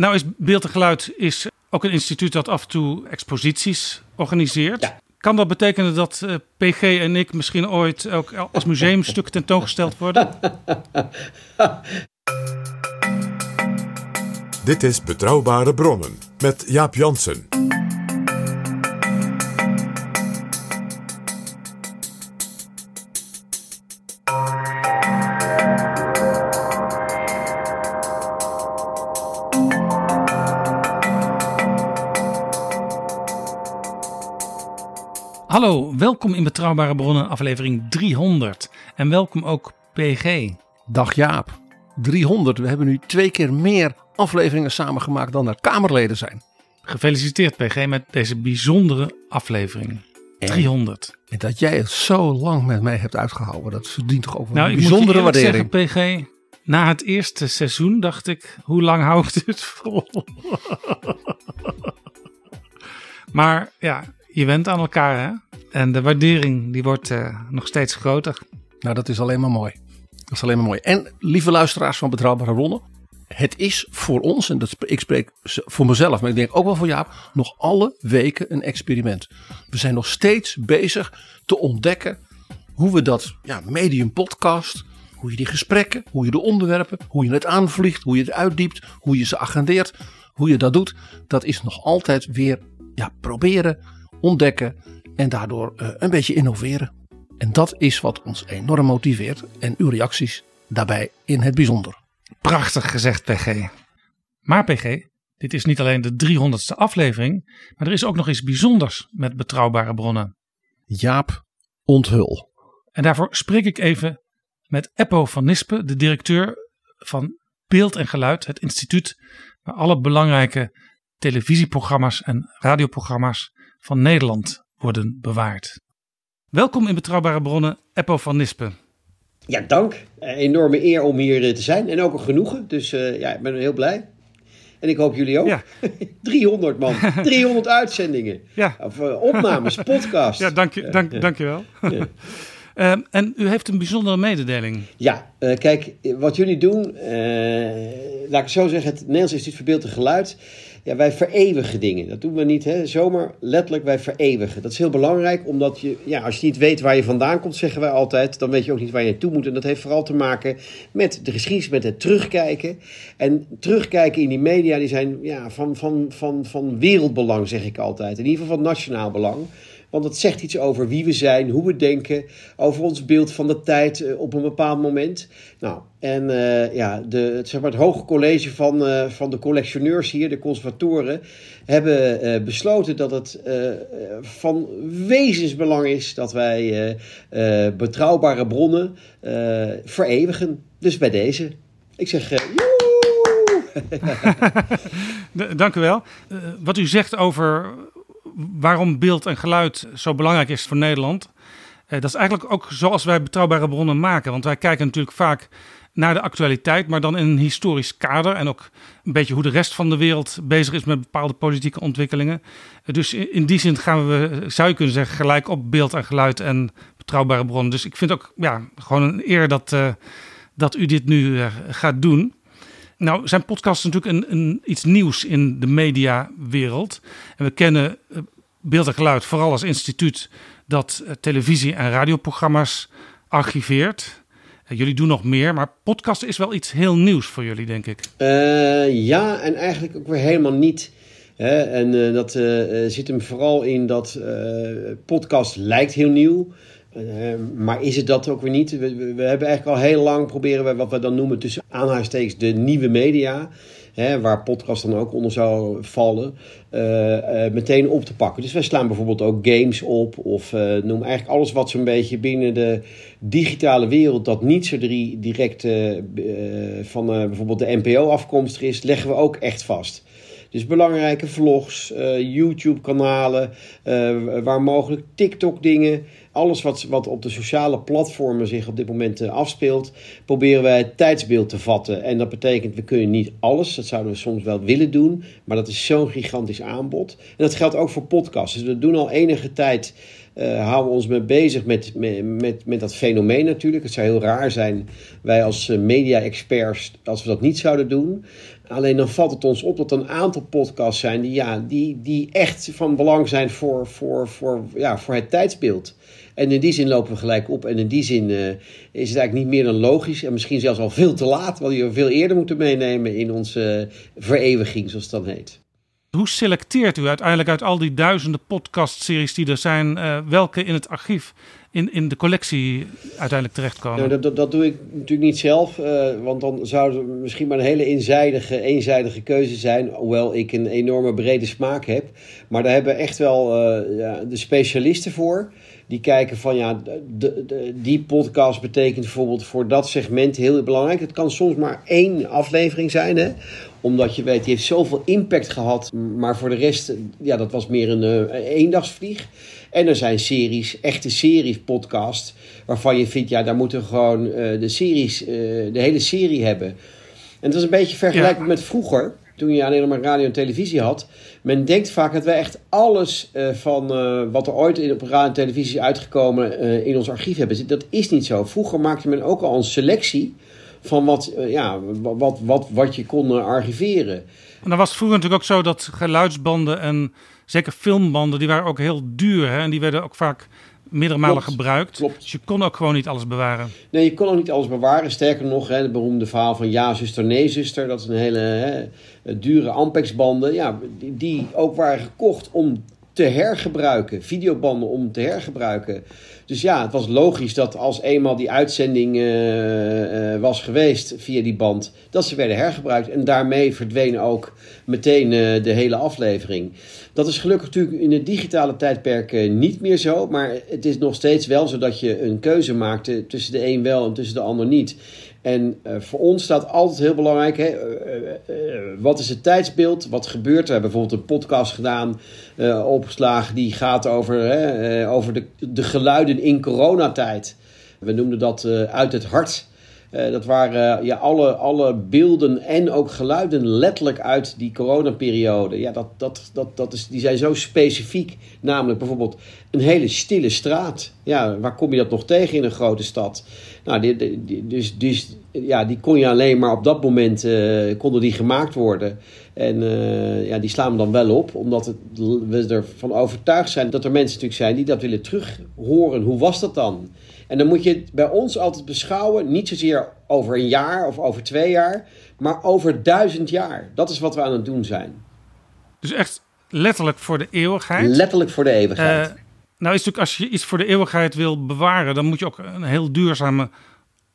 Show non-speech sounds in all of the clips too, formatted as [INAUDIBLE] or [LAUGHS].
Nou is Beeld en Geluid is ook een instituut dat af en toe exposities organiseert. Kan dat betekenen dat eh, PG en ik misschien ooit ook als museumstuk tentoongesteld worden? [LAUGHS] Dit is Betrouwbare Bronnen met Jaap Jansen. Welkom in Betrouwbare Bronnen, aflevering 300. En welkom ook PG. Dag Jaap. 300. We hebben nu twee keer meer afleveringen samengemaakt dan er Kamerleden zijn. Gefeliciteerd PG met deze bijzondere aflevering. 300. En dat jij het zo lang met mij hebt uitgehouden, dat verdient toch ook wel Nou, een ik moet je bijzondere waardering. zeggen, PG, na het eerste seizoen dacht ik, hoe lang hou ik dit vol? [LAUGHS] maar ja, je went aan elkaar hè. En de waardering die wordt eh, nog steeds groter. Nou, dat is alleen maar mooi. Dat is alleen maar mooi. En lieve luisteraars van Betrouwbare Bronnen, het is voor ons, en dat ik spreek voor mezelf, maar ik denk ook wel voor Jaap, nog alle weken een experiment. We zijn nog steeds bezig te ontdekken hoe we dat ja, medium podcast, hoe je die gesprekken, hoe je de onderwerpen, hoe je het aanvliegt, hoe je het uitdiept, hoe je ze agendeert, hoe je dat doet, dat is nog altijd weer ja, proberen, ontdekken en daardoor eh, een beetje innoveren. En dat is wat ons enorm motiveert en uw reacties daarbij in het bijzonder. Prachtig gezegd, PG. Maar PG, dit is niet alleen de 300ste aflevering, maar er is ook nog iets bijzonders met betrouwbare bronnen. Jaap onthul. En daarvoor spreek ik even met Eppo van Nispen, de directeur van Beeld en Geluid, het instituut waar alle belangrijke televisieprogramma's en radioprogramma's van Nederland worden bewaard. Welkom in Betrouwbare Bronnen, Eppo van Nispen. Ja, dank. Eh, enorme eer om hier eh, te zijn en ook een genoegen. Dus eh, ja, ik ben heel blij. En ik hoop jullie ook. Ja. [LAUGHS] 300 man, [LAUGHS] 300 uitzendingen. Ja. Of opnames, [LAUGHS] podcast. Ja, dank, je, dank, dank je wel. Ehm, en u heeft een bijzondere mededeling. Ja, eh, kijk, wat jullie doen, eh, laat ik het zo zeggen, het Nederlands Instituut voor Beeld en Geluid. Ja, wij vereeuwigen dingen. Dat doen we niet, hè. Zomaar letterlijk, wij vereeuwigen. Dat is heel belangrijk, omdat je, ja, als je niet weet waar je vandaan komt, zeggen wij altijd, dan weet je ook niet waar je naartoe moet. En dat heeft vooral te maken met de geschiedenis, met het terugkijken. En terugkijken in die media, die zijn ja, van, van, van, van wereldbelang, zeg ik altijd. In ieder geval van nationaal belang. Want het zegt iets over wie we zijn, hoe we denken, over ons beeld van de tijd eh, op een bepaald moment. Nou, en eh, ja, de, het, zeg maar, het hoge college van, eh, van de collectioneurs hier, de conservatoren, hebben besloten dat het van wezensbelang is dat wij betrouwbare bronnen vereeuwigen. Dus bij deze. Ik zeg, [LAUGHS] [LAUGHS] Dank u wel. Wat u zegt over waarom beeld en geluid zo belangrijk is voor Nederland. eh, dat is eigenlijk ook zoals wij betrouwbare bronnen maken. Want wij kijken natuurlijk vaak naar de actualiteit, maar dan in een historisch kader. En ook een beetje hoe de rest van de wereld bezig is met bepaalde politieke ontwikkelingen. Eh, dus in, die zin gaan we, zou je kunnen zeggen, gelijk op beeld en geluid en betrouwbare bronnen. Dus ik vind ook ja, gewoon een eer dat, eh, dat u dit nu eh, gaat doen. Nou, zijn podcast is natuurlijk een, een, iets nieuws in de mediawereld. En we kennen eh, beeld en geluid vooral als instituut dat eh, televisie- en radioprogramma's archiveert. jullie doen nog meer, maar podcasten is wel iets heel nieuws voor jullie, denk ik. Ja, en eigenlijk ook weer helemaal niet. Hè? En dat zit hem vooral in dat podcast lijkt heel nieuw. Maar is het dat ook weer niet? We, we, hebben eigenlijk al heel lang proberen we wat we dan noemen tussen aanhalingstekens de nieuwe media hè, waar podcast dan ook onder zou vallen, uh, uh, meteen op te pakken. Dus wij slaan bijvoorbeeld ook games op of uh, noem eigenlijk alles wat zo'n beetje binnen de digitale wereld dat niet zo direct van bijvoorbeeld de NPO afkomstig is, leggen we ook echt vast. Dus belangrijke vlogs, YouTube-kanalen, waar mogelijk TikTok-dingen alles wat, wat op de sociale platformen zich op dit moment uh, afspeelt, proberen wij het tijdsbeeld te vatten. En dat betekent, we kunnen niet alles. Dat zouden we soms wel willen doen. Maar dat is zo'n gigantisch aanbod. En dat geldt ook voor podcasts. Dus we doen al enige tijd. Uh, houden we ons mee bezig met, met, met, dat fenomeen natuurlijk. Het zou heel raar zijn, wij als uh, media-experts, als we dat niet zouden doen. Alleen dan valt het ons op dat er een aantal podcasts zijn die, ja, die, die echt van belang zijn voor, voor, voor, ja, voor het tijdsbeeld. En in die zin lopen we gelijk op. En in die zin uh, is het eigenlijk niet meer dan logisch. En misschien zelfs al veel te laat. Want je veel eerder moeten meenemen in onze vereeuwiging, zoals het dan heet. Hoe selecteert u uiteindelijk uit al die duizenden podcastseries die er zijn, uh, welke in het archief, in, in de collectie uiteindelijk terechtkomen? Nou, dat, dat, doe ik natuurlijk niet zelf, uh, want dan zou het misschien maar een hele eenzijdige, eenzijdige keuze zijn. Hoewel ik een enorme brede smaak heb. Maar daar hebben echt wel uh, ja, de specialisten voor die kijken van ja, de, de, die podcast betekent bijvoorbeeld voor dat segment heel belangrijk. Het kan soms maar één aflevering zijn, hè? Omdat je weet, die heeft zoveel impact gehad. Maar voor de rest, ja, dat was meer een uh, eendagsvlieg. En er zijn series, echte series, podcast, waarvan je vindt, ja, daar moeten we gewoon uh, de series, uh, de hele serie hebben. En dat is een beetje vergelijkbaar ja. met vroeger toen je alleen maar radio en televisie had. Men denkt vaak dat wij echt alles uh, van wat er ooit in, op radio en televisie is uitgekomen in ons archief hebben. Dat is niet zo. Vroeger maakte men ook al een selectie van wat, ja, wat, wat, wat je kon archiveren. En dan was vroeger natuurlijk ook zo dat geluidsbanden en zeker filmbanden, die waren ook heel duur. Hè? En die werden ook vaak meerdere malen Klopt, gebruikt. klopt. Dus je kon ook gewoon niet alles bewaren. Nee, je kon ook niet alles bewaren. Sterker nog, hè, het beroemde verhaal van ja, zuster, nee, zuster. Dat is een hele hè, dure Ampex-banden. Ja, die, die ook waren gekocht om te hergebruiken. Videobanden om te hergebruiken. Dus ja, het was logisch dat als eenmaal die uitzending uh, uh, was geweest via die band, dat ze werden hergebruikt. En daarmee verdween ook meteen uh, de hele aflevering. Dat is gelukkig natuurlijk in het digitale tijdperk niet meer zo. Maar het is nog steeds wel zo dat je een keuze maakte tussen de een wel en tussen de ander niet. En uh, voor ons staat altijd heel belangrijk, hè, uh, uh, wat is het tijdsbeeld? Wat gebeurt er? We hebben bijvoorbeeld een podcast gedaan, opgeslagen, die gaat over, hè, over de, de geluiden in coronatijd. We noemden dat uit het hart. Uh, dat waren ja, alle, alle beelden en ook geluiden letterlijk uit die coronaperiode. Ja, dat, dat, dat, dat is, die zijn zo specifiek. Namelijk bijvoorbeeld een hele stille straat. Ja, waar kom je dat nog tegen in een grote stad? Nou, die, die, dus, dus ja, die kon je alleen maar op dat moment uh, konden die gemaakt worden. En ja, die slaan we dan wel op, omdat het, we ervan overtuigd zijn dat er mensen natuurlijk zijn die dat willen terug horen. Hoe was dat dan? En dan moet je het bij ons altijd beschouwen, niet zozeer over een jaar of over twee jaar, maar over duizend jaar. Dat is wat we aan het doen zijn. Dus echt letterlijk voor de eeuwigheid? Letterlijk voor de eeuwigheid. Uh, nou is natuurlijk, als je iets voor de eeuwigheid wil bewaren, dan moet je ook een heel duurzame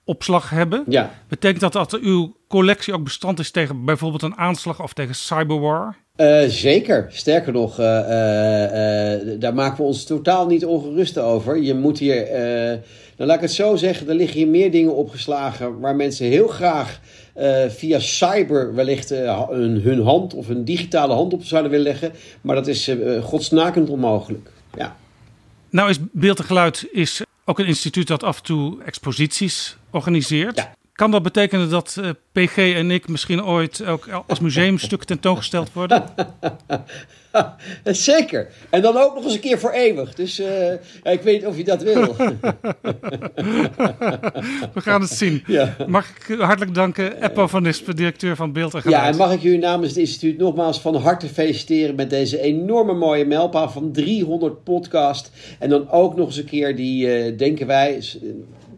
opslag hebben. Ja. Betekent dat dat uw collectie ook bestand is tegen bijvoorbeeld een aanslag of tegen cyberwar? Uh, zeker. Sterker nog, uh, uh, daar maken we ons totaal niet ongerust over. Je moet hier, nou laat ik het zo zeggen, er liggen hier meer dingen opgeslagen waar mensen heel graag via cyber wellicht hun, hun, hand of hun digitale hand op zouden willen leggen. Maar dat is godsnakend onmogelijk. Ja. Nou is Beeld en Geluid is ook een instituut dat af en toe exposities organiseert. Ja. Kan dat betekenen dat uh, PG en ik misschien ooit ook als museumstuk tentoongesteld worden? [LAUGHS] Zeker. En dan ook nog eens een keer voor eeuwig. Dus uh, ik weet niet of je dat wil. [LAUGHS] We gaan het zien. Ja. Mag ik u hartelijk danken, Eppo van Nispen, directeur van Beeld en Geluid. Ja, en mag ik u namens het instituut nogmaals van harte feliciteren met deze enorme mooie mijlpaal van 300 podcast. En dan ook nog eens een keer die, uh, denken wij,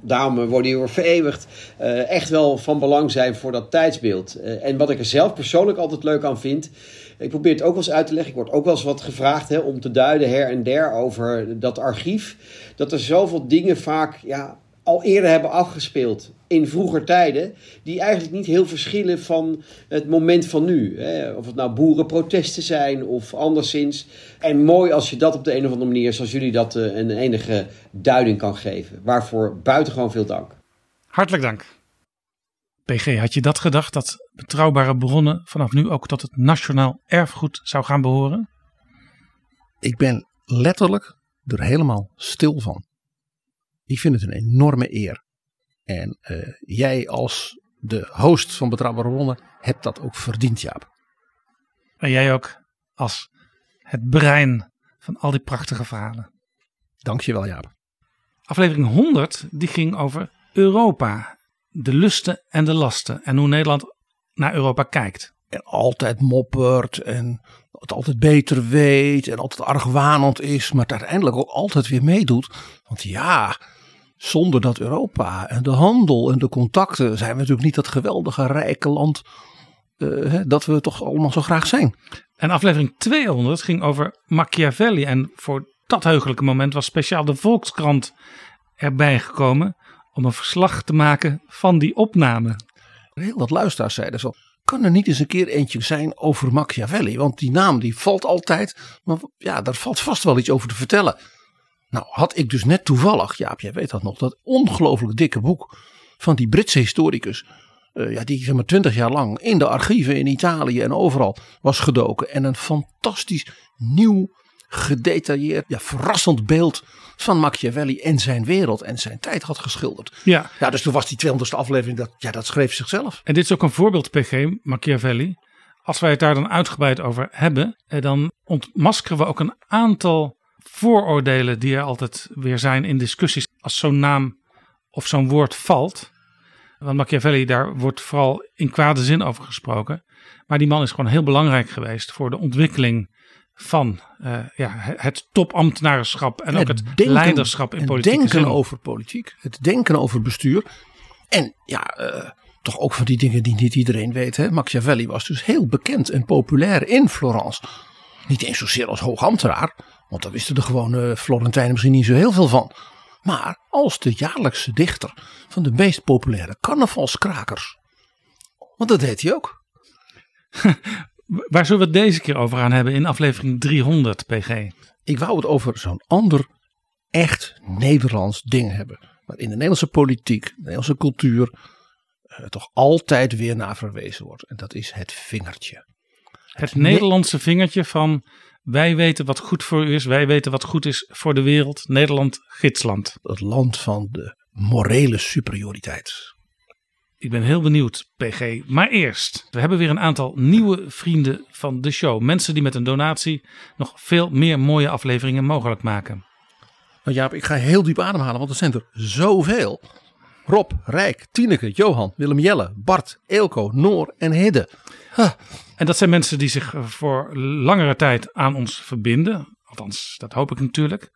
daarom worden die weer vereeuwigd, eh, echt wel van belang zijn voor dat tijdsbeeld. Eh, en wat ik er zelf persoonlijk altijd leuk aan vind, ik probeer het ook wel eens uit te leggen. Ik word ook wel eens wat gevraagd hè, om te duiden her en der over dat archief. Dat er zoveel dingen vaak ja, al eerder hebben afgespeeld in vroeger tijden, die eigenlijk niet heel verschillen van het moment van nu. Hè. Of het nou boerenprotesten zijn of anderszins. En mooi als je dat op de een of andere manier, zoals jullie dat eh, een enige duiding kan geven. Waarvoor buitengewoon veel dank. Hartelijk dank. PG, had je dat gedacht dat betrouwbare bronnen vanaf nu ook tot het nationaal erfgoed zou gaan behoren? Ik ben letterlijk er helemaal stil van. Ik vind het een enorme eer. En uh, jij als de host van Betrouwbare Bronnen hebt dat ook verdiend, Jaap. En jij ook als het brein van al die prachtige verhalen. Dankjewel, Jaap. Aflevering 100 die ging over Europa. De lusten en de lasten. En hoe Nederland naar Europa kijkt. En altijd moppert en het altijd beter weet en altijd argwanend is. Maar uiteindelijk ook altijd weer meedoet. Want ja, zonder dat Europa en de handel en de contacten zijn we natuurlijk niet dat geweldige rijke land uh, dat we toch allemaal zo graag zijn. En aflevering 200 ging over Machiavelli. En voor dat heugelijke moment was speciaal de Volkskrant erbij gekomen om een verslag te maken van die opname. Heel wat luisteraars zeiden zo. Kan er niet eens een keer eentje zijn over Machiavelli? Want die naam die valt altijd. Maar ja, daar valt vast wel iets over te vertellen. Nou had ik dus net toevallig, Jaap, jij weet dat nog, dat ongelooflijk dikke boek van die Britse historicus. Uh, ja, die zeg maar twintig jaar lang in de archieven in Italië en overal was gedoken. En een fantastisch nieuw, gedetailleerd, ja, verrassend beeld van Machiavelli en zijn wereld en zijn tijd had geschilderd. Ja, ja dus toen was die 200ste aflevering, dat, ja, dat schreef zichzelf. En dit is ook een voorbeeld, PG, Machiavelli. Als wij het daar dan uitgebreid over hebben, eh, dan ontmaskeren we ook een aantal vooroordelen die er altijd weer zijn in discussies als zo'n naam of zo'n woord valt. Want Machiavelli, daar wordt vooral in kwade zin over gesproken. Maar die man is gewoon heel belangrijk geweest voor de ontwikkeling van uh, ja, het topambtenarenschap en, ook het denken, leiderschap in politiek. Het denken over politiek, het denken over bestuur. En ja, uh, toch ook van die dingen die niet iedereen weet. Hè? Machiavelli was dus heel bekend en populair in Florence. Niet eens zozeer als hoogambtenaar, want daar wisten de gewone Florentijnen misschien niet zo heel veel van. Maar als de jaarlijkse dichter van de meest populaire carnavalskrakers. Want dat deed hij ook. [LAUGHS] Waar zullen we het deze keer over gaan hebben in aflevering 300, PG? Ik wou het over zo'n ander echt Nederlands ding hebben. Waar in de Nederlandse politiek, de Nederlandse cultuur, eh, toch altijd weer naar verwezen wordt. En dat is het vingertje. Het, het Nederlandse vingertje van wij weten wat goed voor u is. Wij weten wat goed is voor de wereld. Nederland, gidsland. Het land van de morele superioriteit. Ik ben heel benieuwd, PG. Maar eerst, we hebben weer een aantal nieuwe vrienden van de show. Mensen die met een donatie nog veel meer mooie afleveringen mogelijk maken. Nou Jaap, ik ga heel diep ademhalen, want er zijn er zoveel. Rob, Rijk, Tineke, Johan, Willem Jelle, Bart, Eelco, Noor en Hidde. Huh. En dat zijn mensen die zich voor langere tijd aan ons verbinden. Althans, dat hoop ik natuurlijk.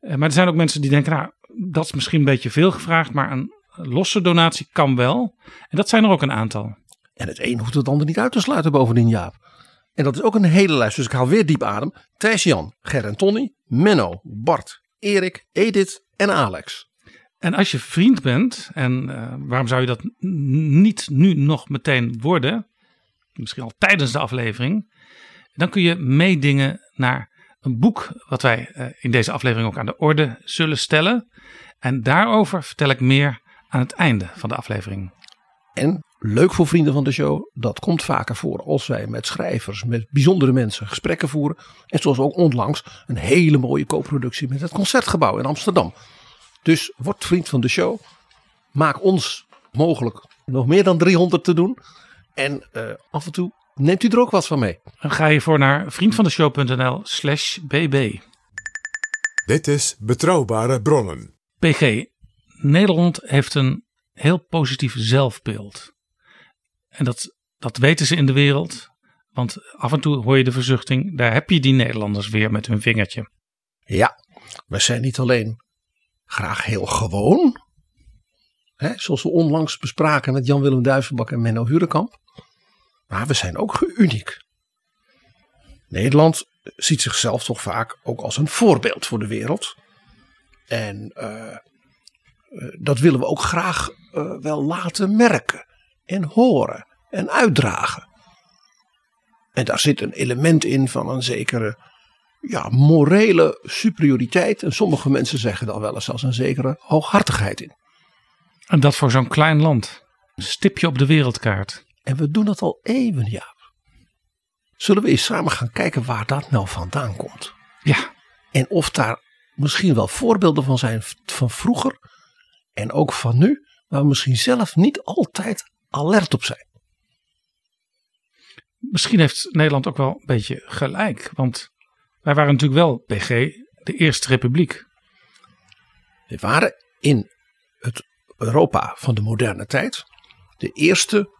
Eh, maar er zijn ook mensen die denken, nou, dat is misschien een beetje veel gevraagd, maar een losse donatie kan wel. En dat zijn er ook een aantal. En het een hoeft het ander niet uit te sluiten bovendien, Jaap. En dat is ook een hele lijst, dus ik haal weer diep adem. Thijs Jan, Ger en Tony, Menno, Bart, Erik, Edith en Alex. En als je vriend bent, en uh, waarom zou je dat niet nu nog meteen worden? misschien al tijdens de aflevering, dan kun je meedingen naar een boek wat wij uh, in deze aflevering ook aan de orde zullen stellen. En daarover vertel ik meer aan het einde van de aflevering. En leuk voor vrienden van de show, dat komt vaker voor als wij met schrijvers, met bijzondere mensen gesprekken voeren. En zoals ook onlangs een hele mooie co-productie met het Concertgebouw in Amsterdam. Dus word vriend van de show. Maak ons mogelijk nog meer dan 300 te doen. En uh, af en toe neemt u er ook wat van mee. Dan ga je voor naar vriendvandeshow.nl slash bb. Dit is Betrouwbare Bronnen. PG, Nederland heeft een heel positief zelfbeeld. En dat, dat weten ze in de wereld. Want af en toe hoor je de verzuchting, daar heb je die Nederlanders weer met hun vingertje. Ja, we zijn niet alleen graag heel gewoon, zoals we onlangs bespraken met Jan-Willem Duivenbak en Menno Hurekamp. Maar we zijn ook uniek. Nederland ziet zichzelf toch vaak ook als een voorbeeld voor de wereld. En eh, eh, dat willen we ook graag eh, wel laten merken en horen en uitdragen. En daar zit een element in van een zekere ja, morele superioriteit. En sommige mensen zeggen dan wel eens als een zekere hooghartigheid in. En dat voor zo'n klein land. Een stipje op de wereldkaart. En we doen dat al eeuwen, Jaap. Zullen we eens samen gaan kijken waar dat nou vandaan komt? Ja. En of daar misschien wel voorbeelden van zijn van vroeger en ook van nu, waar we misschien zelf niet altijd alert op zijn. Misschien heeft Nederland ook wel een beetje gelijk. Want wij waren natuurlijk wel PG, de Eerste Republiek. We waren in het Europa van de moderne tijd de eerste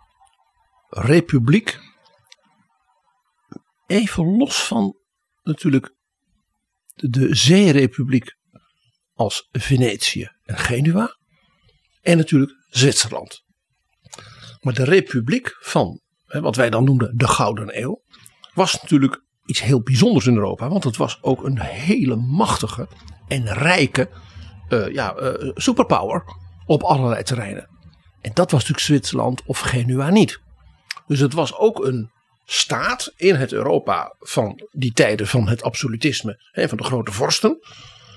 republiek. Even los van natuurlijk de zeerepubliek als Venetië en Genua. En natuurlijk Zwitserland. Maar de republiek van hè, wat wij dan noemden de Gouden Eeuw. Was natuurlijk iets heel bijzonders in Europa. Want het was ook een hele machtige en rijke uh, ja, uh, superpower op allerlei terreinen. En dat was natuurlijk Zwitserland of Genua niet. Dus het was ook een staat in het Europa van die tijden van het absolutisme, hè, van de grote vorsten,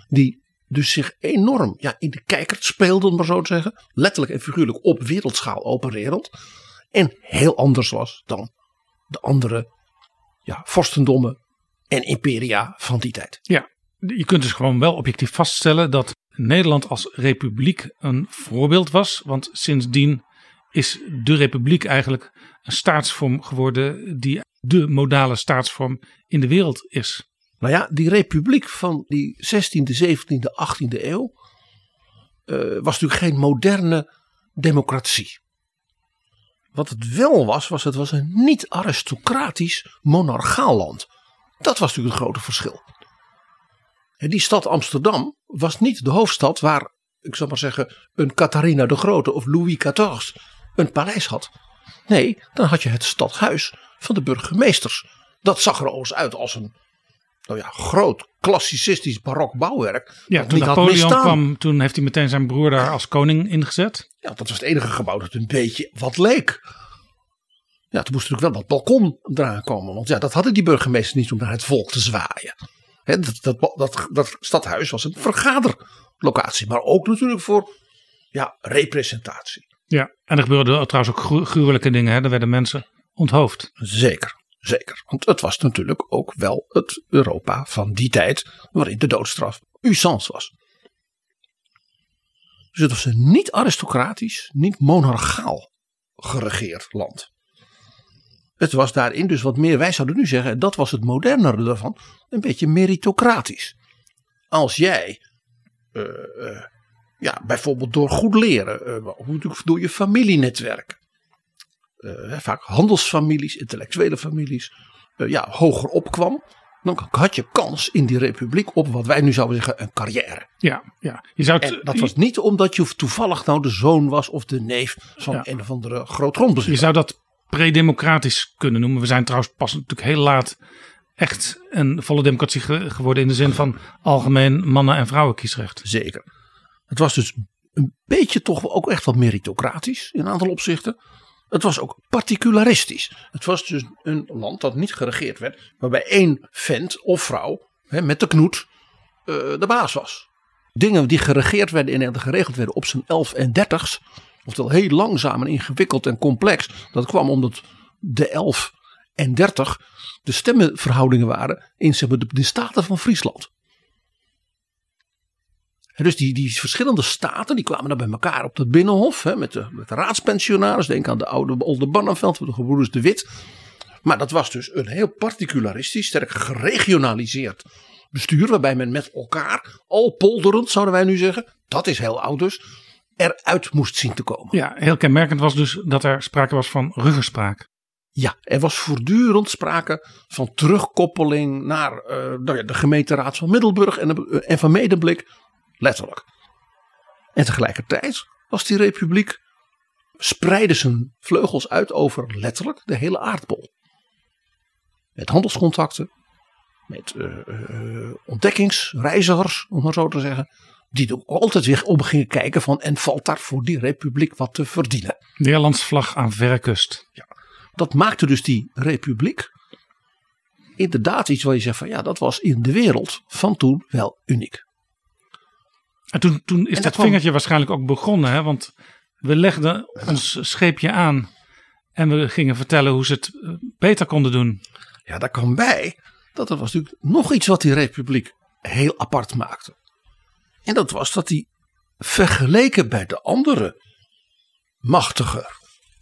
die dus zich enorm ja, in de kijker speelde, om maar zo te zeggen, letterlijk en figuurlijk op wereldschaal opererend, en heel anders was dan de andere ja, vorstendommen en imperia van die tijd. Ja, je kunt dus gewoon wel objectief vaststellen dat Nederland als republiek een voorbeeld was. Want sindsdien is de republiek eigenlijk een staatsvorm geworden die de modale staatsvorm in de wereld is. Nou ja, die republiek van die 16e, 17e, 18e eeuw uh, was natuurlijk geen moderne democratie. Wat het wel was, was het was een niet-aristocratisch monarchaal land. Dat was natuurlijk het grote verschil. En die stad Amsterdam was niet de hoofdstad waar, ik zal maar zeggen, een Catharina de Grote of Louis XIV een paleis had. Nee, dan had je het stadhuis van de burgemeesters. Dat zag er overigens uit als een nou ja, groot klassicistisch barok bouwwerk. Ja, toen Napoleon kwam, toen heeft hij meteen zijn broer daar als koning ingezet. Ja, dat was het enige gebouw dat een beetje wat leek. Ja, toen moest natuurlijk wel wat balkon eraan komen. Want ja, dat hadden die burgemeesters niet om naar het volk te zwaaien. He, dat, dat, dat, dat stadhuis was een vergaderlocatie. Maar ook natuurlijk voor ja, representatie. Ja, en er gebeurden trouwens ook gruwelijke dingen. Hè? Er werden mensen onthoofd. Zeker, zeker. Want het was natuurlijk ook wel het Europa van die tijd. Waarin de doodstraf usance was. Dus het was een niet aristocratisch, niet monarchaal geregeerd land. Het was daarin dus wat meer, wij zouden nu zeggen, dat was het modernere daarvan, een beetje meritocratisch. Als jij, uh, uh, ja, bijvoorbeeld door goed leren, uh, door je familienetwerk, vaak handelsfamilies, intellectuele families, ja, hoger opkwam, dan had je kans in die republiek op wat wij nu zouden zeggen een carrière. Ja, ja. Je zou en dat was niet omdat je toevallig nou de zoon was of de neef van ja. een of andere groot grondbezitter. Je zou dat predemocratisch kunnen noemen. We zijn trouwens pas natuurlijk heel laat echt een volle democratie geworden in de zin van algemeen mannen- en vrouwenkiesrecht. Zeker. Het was dus een beetje toch ook echt wat meritocratisch in een aantal opzichten. Het was ook particularistisch. Het was dus een land dat niet geregeerd werd, waarbij één vent of vrouw hè, met de knoet uh, de baas was. Dingen die geregeerd werden en geregeld werden op zijn 11 en 30's, oftewel heel langzaam en ingewikkeld en complex. Dat kwam omdat de 11 en 30 de stemmenverhoudingen waren in zeg maar, de, de staten van Friesland. En dus die, die verschillende staten die kwamen dan bij elkaar op het binnenhof hè, met, de, met de raadspensionaris. Denk aan de oude Oldenbarneveld, de gebroeders de Wit. Maar dat was dus een heel particularistisch, sterk geregionaliseerd bestuur. Waarbij men met elkaar, al polderend zouden wij nu zeggen, dat is heel oud dus, eruit moest zien te komen. Ja, heel kenmerkend was dus dat er sprake was van ruggespraak. Ja, er was voortdurend sprake van terugkoppeling naar uh, nou ja, de gemeenteraad van Middelburg en, en van Medemblik. Letterlijk. En tegelijkertijd was die republiek, spreidde zijn vleugels uit over letterlijk de hele aardbol. Met handelscontacten, met eh, eh, ontdekkingsreizigers, om maar zo te zeggen. Die ook altijd weer om gingen kijken van en valt daar voor die republiek wat te verdienen. Nederlands vlag aan verre kust. Dat maakte dus die republiek inderdaad iets waar je zegt van ja, dat was in de wereld van toen wel uniek. En toen, toen is En dat vingertje waarschijnlijk ook begonnen. Hè? Want we legden ons scheepje aan. En we gingen vertellen hoe ze het eh, beter konden doen. Ja, daar kwam bij dat er was natuurlijk nog iets wat die republiek heel apart maakte. En dat was dat die vergeleken bij de andere machtige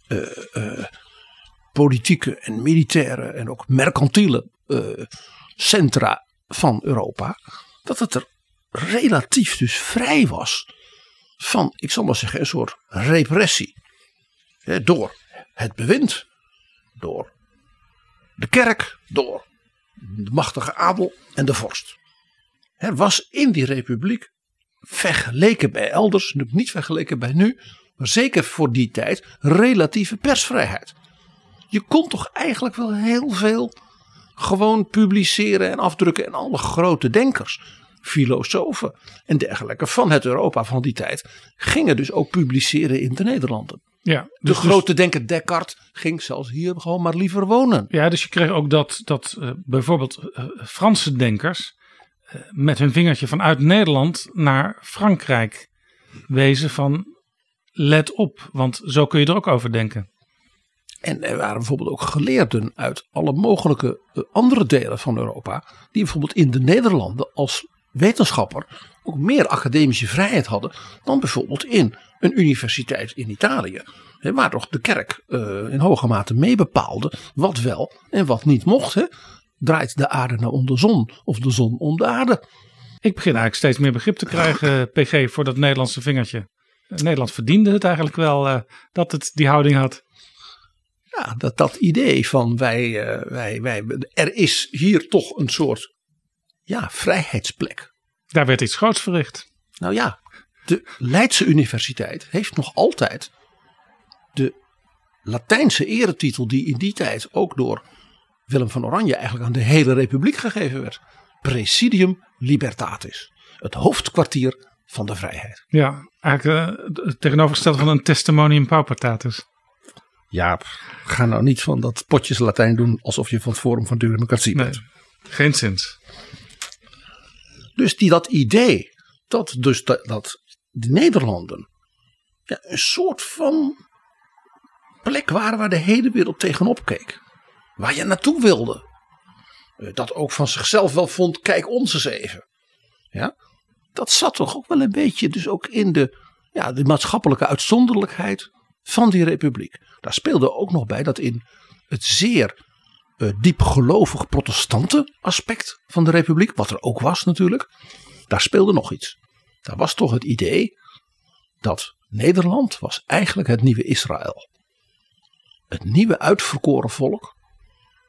eh, eh, politieke en militaire en ook mercantiele centra van Europa, dat het er relatief dus vrij was van, ik zal maar zeggen, een soort repressie. Door het bewind, door de kerk, door de machtige adel en de vorst. Er was in die republiek, vergeleken bij elders, niet vergeleken bij nu, maar zeker voor die tijd, relatieve persvrijheid. Je kon toch eigenlijk wel heel veel gewoon publiceren en afdrukken en alle grote denkers, filosofen en dergelijke van het Europa van die tijd gingen dus ook publiceren in de Nederlanden. Ja, De dus, grote denker Descartes ging zelfs hier gewoon maar liever wonen. ja, dus je kreeg ook dat, dat eh, bijvoorbeeld eh, Franse denkers. eh, met hun vingertje vanuit Nederland naar Frankrijk wezen van. Let op, want zo kun je er ook over denken. En er waren bijvoorbeeld ook geleerden uit alle mogelijke andere delen van Europa. Die bijvoorbeeld in de Nederlanden als wetenschapper ook meer academische vrijheid hadden. Dan bijvoorbeeld in een universiteit in Italië. Waar toch de kerk eh, in hoge mate mee bepaalde wat wel en wat niet mocht. Hè. Draait de aarde nou om de zon of de zon om de aarde? Ik begin eigenlijk steeds meer begrip te krijgen, [LAUGHS] PG, voor dat Nederlandse vingertje. Nederland verdiende het eigenlijk wel eh, dat het die houding had. Ja, dat, dat idee van wij, eh, wij, wij, er is hier toch een soort ja, vrijheidsplek. Daar werd iets groots verricht. Nou ja, de Leidse Universiteit heeft nog altijd de Latijnse eretitel die in die tijd ook door Willem van Oranje eigenlijk aan de hele republiek gegeven werd. Presidium Libertatis. Het hoofdkwartier van de vrijheid. Ja, eigenlijk eh, het tegenovergestelde van een testimonium paupertatis. Ja, ga nou niet van dat potjes Latijn doen alsof je van het Forum van Democratie Nee, bent. geen zins. Dus die, dat idee dat dus dat, dat de Nederlanden ja, een soort van plek waren waar de hele wereld tegenop keek. Waar je naartoe wilde. Eh, Dat ook van zichzelf wel vond, kijk ons eens even. Ja, dat zat toch ook wel een beetje dus ook in de, ja, de maatschappelijke uitzonderlijkheid van die republiek. Daar speelde ook nog bij dat in het zeer diepgelovig protestante aspect van de republiek, wat er ook was natuurlijk, daar speelde nog iets. Daar was toch het idee dat Nederland was eigenlijk het nieuwe Israël. Het nieuwe uitverkoren volk,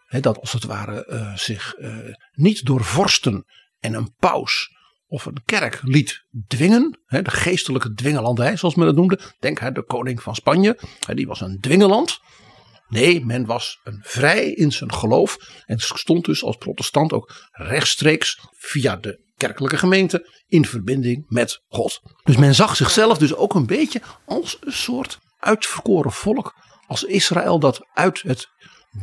hè, dat als het ware eh, zich eh, niet door vorsten en een paus of een kerk liet dwingen, hè, de geestelijke dwingelandij zoals men het noemde. Denk aan de koning van Spanje, hè, die was een dwingeland. Nee, men was een vrij in zijn geloof en stond dus als protestant ook rechtstreeks via de kerkelijke gemeente in verbinding met God. Dus men zag zichzelf dus ook een beetje als een soort uitverkoren volk, als Israël dat uit het,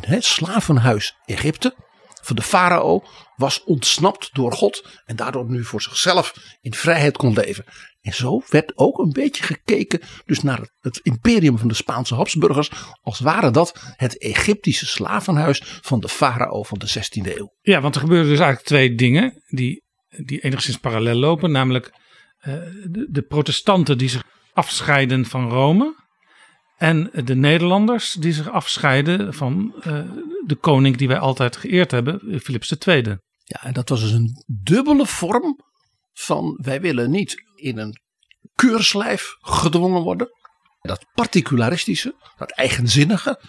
het slavenhuis Egypte van de farao was ontsnapt door God en daardoor nu voor zichzelf in vrijheid kon leven. En zo werd ook een beetje gekeken dus naar het, imperium van de Spaanse Habsburgers als ware dat het Egyptische slavenhuis van de farao van de 16e eeuw. Ja, want er gebeuren dus eigenlijk twee dingen die, die enigszins parallel lopen. Namelijk eh, de, de protestanten die zich afscheiden van Rome. En de Nederlanders die zich afscheiden van eh, de koning die wij altijd geëerd hebben, Philips II. Ja, en dat was dus een dubbele vorm van wij willen niet in een keurslijf gedwongen worden. Dat particularistische, dat eigenzinnige,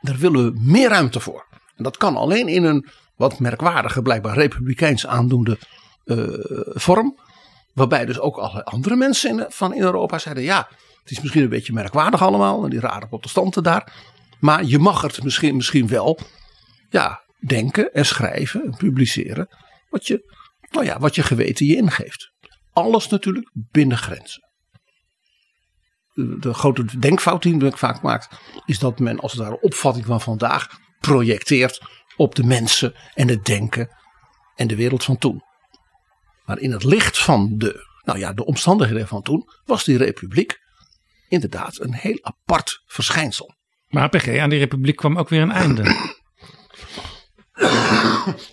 daar willen we meer ruimte voor. En dat kan alleen in een wat merkwaardige, blijkbaar republikeins aandoende eh, vorm. Waarbij dus ook allerlei andere mensen van in Europa zeiden: ja, het is misschien een beetje merkwaardig allemaal, en die rare protestanten daar. Maar je mag het misschien, misschien wel ja, denken en schrijven en publiceren. Wat je, nou ja, wat je geweten je ingeeft. Alles natuurlijk binnen grenzen. De, grote denkfout die men vaak maakt, is dat men als het ware opvatting van vandaag projecteert op de mensen en het denken en de wereld van toen. Maar in het licht van de, nou ja, de omstandigheden van toen was die republiek inderdaad een heel apart verschijnsel. Maar PG, aan die republiek kwam ook weer een einde.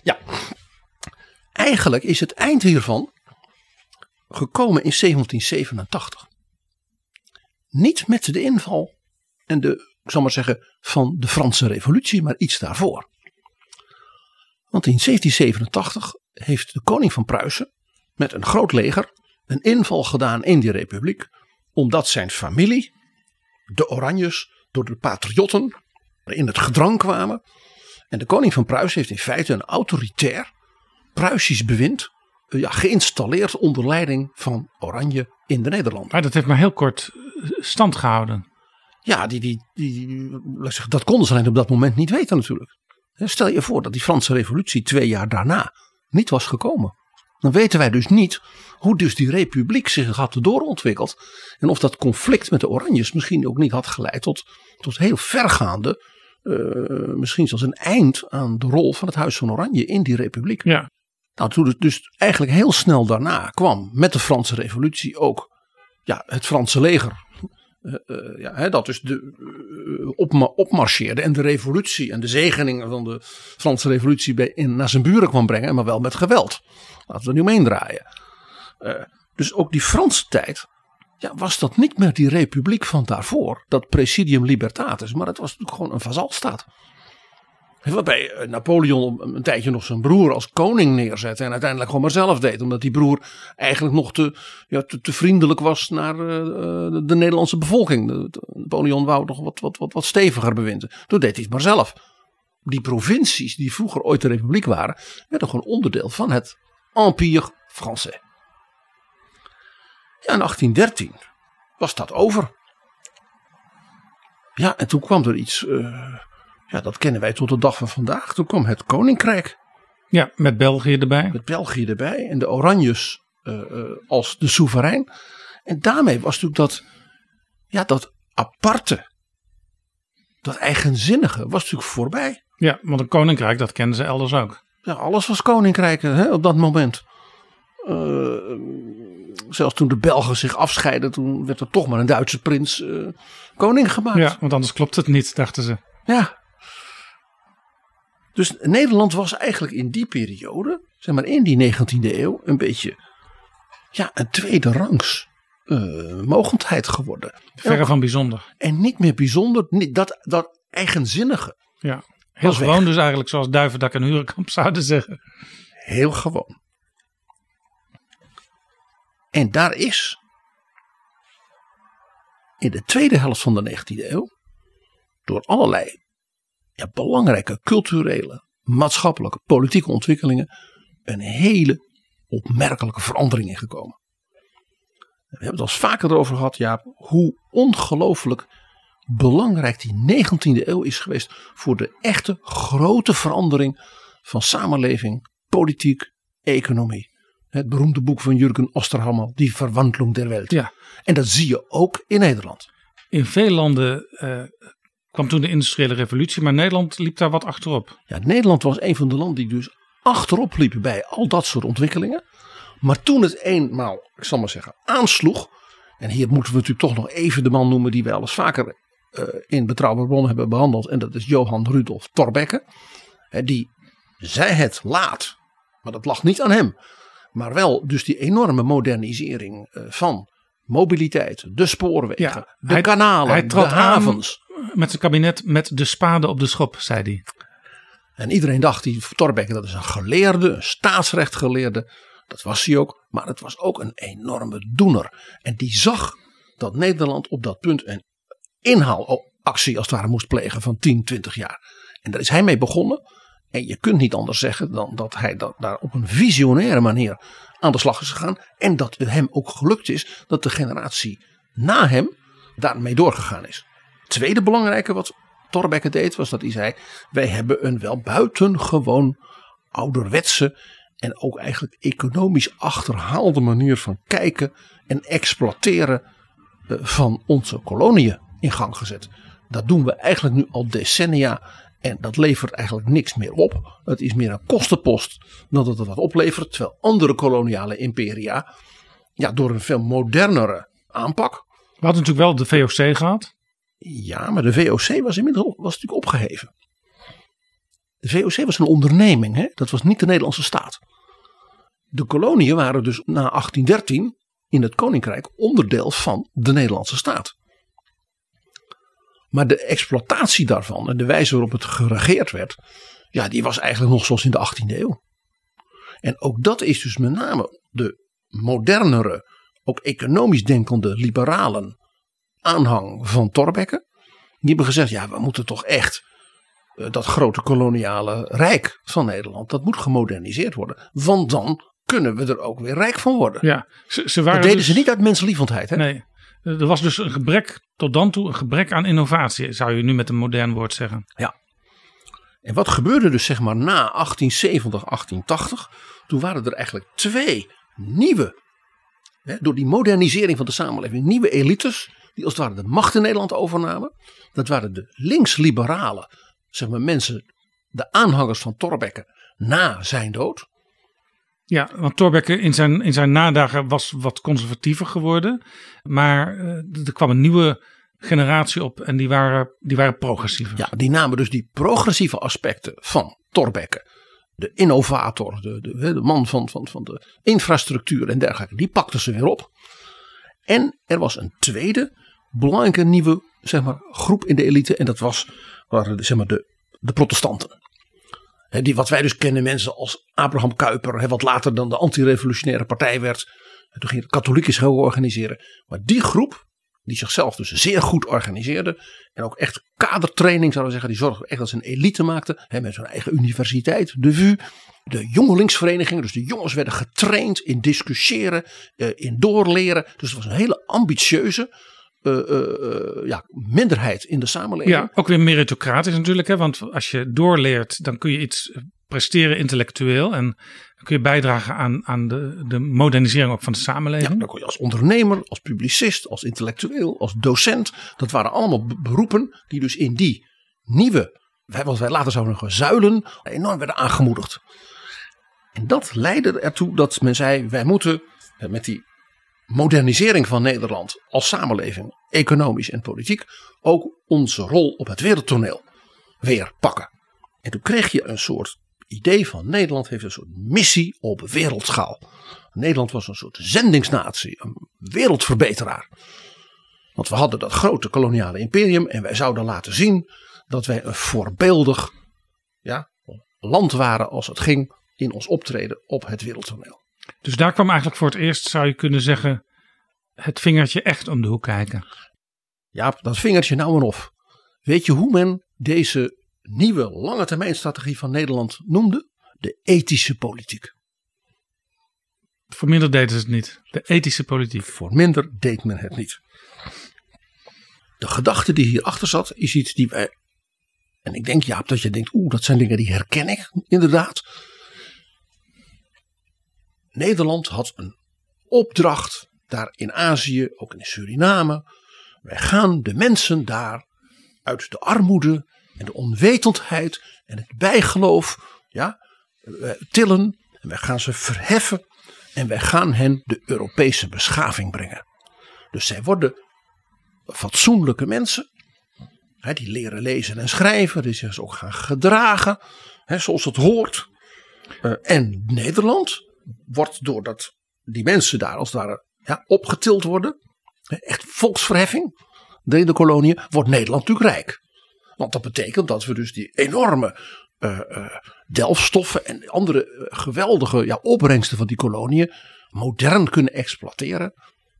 Ja, eigenlijk is het eind hiervan gekomen in 1787. Niet met de inval en de, ik zal maar zeggen, van de Franse revolutie, maar iets daarvoor. Want in 1787 heeft de koning van Pruisen met een groot leger een inval gedaan in die republiek, omdat zijn familie, de Oranjes, door de patriotten in het gedrang kwamen. En de koning van Pruisen heeft in feite een autoritair Pruisisch bewind ja, geïnstalleerd onder leiding van Oranje in de Nederlanden. Maar dat heeft maar heel kort eh, stand gehouden. Ja, die, die, die, dat konden ze alleen op dat moment niet weten natuurlijk. Stel je voor dat die Franse revolutie twee jaar daarna niet was gekomen. Dan weten wij dus niet hoe dus die republiek zich had doorontwikkeld. En of dat conflict met de Oranjes misschien ook niet had geleid tot, tot heel vergaande, uh, misschien zelfs een eind aan de rol van het Huis van Oranje in die republiek. Ja. Nou, toen het dus eigenlijk heel snel daarna kwam met de Franse revolutie ook ja, het Franse leger. Uh, uh, ja, hè, dat dus de, uh, opma opmarcheerde en de revolutie en de zegening van de Franse revolutie bij, in, naar zijn buren kwam brengen, maar wel met geweld. Laten we er nu omheen draaien. dus ook die Franse tijd ja, was dat niet meer die republiek van daarvoor, dat Presidium Libertatis, maar het was natuurlijk gewoon een vazalstaat. Waarbij eh, Napoleon een tijdje nog zijn broer als koning neerzette. En uiteindelijk gewoon maar zelf deed. Omdat die broer eigenlijk nog te, ja, te, te vriendelijk was naar uh, de, de, Nederlandse bevolking. Napoleon wou nog wat, wat, wat, wat steviger bewinden. Toen deed hij het maar zelf. Die provincies die vroeger ooit de republiek waren. werden gewoon onderdeel van het Empire Français. Ja, in 1813 was dat over. Ja, en toen kwam er iets... ja, dat kennen wij tot de dag van vandaag. Toen kwam het Koninkrijk. Ja, met België erbij. Met België erbij. En de Oranjes uh, uh, als de soeverein. En daarmee was natuurlijk dat, ja, dat aparte, dat eigenzinnige, was natuurlijk voorbij. Ja, want een koninkrijk, dat kenden ze elders ook. Ja, alles was koninkrijken hè, op dat moment. Uh, zelfs toen de Belgen zich afscheiden, toen werd er toch maar een Duitse prins koning gemaakt. Ja, want anders klopt het niet, dachten ze. Ja, dus Nederland was eigenlijk in die periode, zeg maar in die 19e eeuw, een beetje ja, een tweede rangs uh, mogendheid geworden. Verre van bijzonder. En niet meer bijzonder, dat, dat eigenzinnige. Ja, heel gewoon weg. dus eigenlijk zoals Duivendak en Hurenkamp [LAUGHS] zouden zeggen. Heel gewoon. En daar is in de tweede helft van de 19e eeuw door allerlei ja, belangrijke culturele, maatschappelijke, politieke ontwikkelingen een hele opmerkelijke verandering in gekomen. We hebben het al vaker erover gehad, Jaap, hoe ongelooflijk belangrijk die 19e eeuw is geweest voor de echte grote verandering van samenleving, politiek, economie. Het beroemde boek van Jurgen Osterhammer, Die Verwandlung der Welt. Ja. En dat zie je ook in Nederland. In veel landen uh, kwam toen de industriële revolutie, maar Nederland liep daar wat achterop. Ja, Nederland was een van de landen die dus achterop liepen bij al dat soort ontwikkelingen. Maar toen het eenmaal, ik zal maar zeggen, aansloeg. En hier moeten we natuurlijk toch nog even de man noemen die wij al eens vaker uh, in Betrouwbare Bronnen hebben behandeld. En dat is Johan Rudolf Thorbecke. die zei het laat, maar dat lag niet aan hem. Maar wel dus die enorme modernisering uh, van mobiliteit, de spoorwegen, ja, de hij, kanalen, hij de havens. Met zijn kabinet met de spade op de schop, zei hij. En iedereen dacht, die Thorbecke, dat is een geleerde, een staatsrechtgeleerde. Dat was hij ook, maar het was ook een enorme doener. En die zag dat Nederland op dat punt een inhaalactie als het ware moest plegen van 10, 20 jaar. En daar is hij mee begonnen. En je kunt niet anders zeggen dan dat hij daar op een visionaire manier aan de slag is gegaan. En dat het hem ook gelukt is dat de generatie na hem daarmee doorgegaan is. Tweede belangrijke wat Thorbecke deed was dat hij zei: wij hebben een wel buitengewoon ouderwetse en ook eigenlijk economisch achterhaalde manier van kijken en exploiteren eh, van onze koloniën in gang gezet. Dat doen we eigenlijk nu al decennia en dat levert eigenlijk niks meer op. Het is meer een kostenpost dan dat het wat oplevert. Terwijl andere koloniale imperia ja, door een veel modernere aanpak. We hadden natuurlijk wel de VOC gehad. Ja, maar de VOC was inmiddels was natuurlijk opgeheven. De VOC was een onderneming, hè? dat was niet de Nederlandse staat. De koloniën waren dus na 1813 in het koninkrijk onderdeel van de Nederlandse staat. Maar de exploitatie daarvan en de wijze waarop het geregeerd werd, ja, die was eigenlijk nog zoals in de 18e eeuw. En ook dat is dus met name de modernere, ook economisch denkende liberalen aanhang van Thorbecke. Die hebben gezegd, ja, we moeten toch echt eh, dat grote koloniale rijk van Nederland, dat moet gemoderniseerd worden. Want dan kunnen we er ook weer rijk van worden. Ja, ze, ze waren dat deden dus- ze niet uit menslievendheid. Hè? Nee, er was dus een gebrek tot dan toe, een gebrek aan innovatie, zou je nu met een modern woord zeggen. En wat gebeurde dus zeg maar na 1870, 1880? Toen waren er eigenlijk twee nieuwe, hè, door die modernisering van de samenleving, nieuwe elites. Die als het ware de macht in Nederland overnamen. Dat waren de linksliberalen, zeg maar mensen, de aanhangers van Thorbecke na zijn dood. Ja, want Thorbecke in zijn, in zijn nadagen was wat conservatiever geworden. Maar eh, er kwam een nieuwe generatie op en die waren, die waren progressiever. Ja, die namen dus die progressieve aspecten van Thorbecke. De innovator, de, de, de man van, van, van de infrastructuur en dergelijke. Die pakten ze weer op. En er was een tweede belangrijke nieuwe zeg maar, groep in de elite. En dat was, waren zeg maar, de, de protestanten. Die wat wij dus kennen mensen als Abraham Kuyper. Wat later dan de antirevolutionaire partij werd. Toen ging de katholieken zich organiseren. Maar die groep die zichzelf dus zeer goed organiseerde. En ook echt kadertraining zouden we zeggen. Die zorgde echt dat ze een elite maakten. Hè, met hun eigen universiteit, de VU. De jongelingsverenigingen, dus de jongens werden getraind in discussiëren, eh, in doorleren. Dus het was een hele ambitieuze eh, eh, eh, ja, minderheid in de samenleving. Ja, ook weer meritocratisch natuurlijk. Hè? Want als je doorleert, dan kun je iets presteren intellectueel. En dan kun je bijdragen aan, aan de, de modernisering ook van de Ja, samenleving. dan kon je als ondernemer, als publicist, als intellectueel, als docent. Dat waren allemaal be- beroepen die dus in die nieuwe, wat wij later zouden noemen zuilen, enorm werden aangemoedigd. En dat leidde ertoe dat men zei, wij moeten met die modernisering van Nederland als samenleving, economisch en politiek, ook onze rol op het wereldtoneel weer pakken. En toen kreeg je een soort idee van Nederland heeft een soort missie op wereldschaal. Nederland was een soort zendingsnatie, een wereldverbeteraar. Want we hadden dat grote koloniale imperium en wij zouden laten zien dat wij een voorbeeldig ja, land waren als het ging in ons optreden op het wereldtoneel. Dus daar kwam eigenlijk voor het eerst, zou je kunnen zeggen, het vingertje echt om de hoek kijken. Ja, dat vingertje nou en of. Weet je hoe men deze nieuwe lange termijn strategie van Nederland noemde? De ethische politiek. Voor minder deden ze het niet. De ethische politiek. Voor minder deed men het niet. De gedachte die hierachter zat is iets die wij. En ik denk Jaap dat je denkt, oeh, dat zijn dingen die herken ik inderdaad. Nederland had een opdracht daar in Azië, ook in Suriname. Wij gaan de mensen daar uit de armoede en de onwetendheid en het bijgeloof ja, eh, tillen. En wij gaan ze verheffen en wij gaan hen de Europese beschaving brengen. Dus zij worden fatsoenlijke mensen. Hè, die leren lezen en schrijven. Die zich ook gaan gedragen. Zoals het hoort. Eh, en Nederland wordt doordat die mensen daar als het ware ja, opgetild worden. Echt volksverheffing. De, de koloniën. Wordt Nederland natuurlijk rijk. Want dat betekent dat we dus die enorme eh, eh, delfstoffen en andere eh, geweldige ja, opbrengsten van die koloniën modern kunnen exploiteren.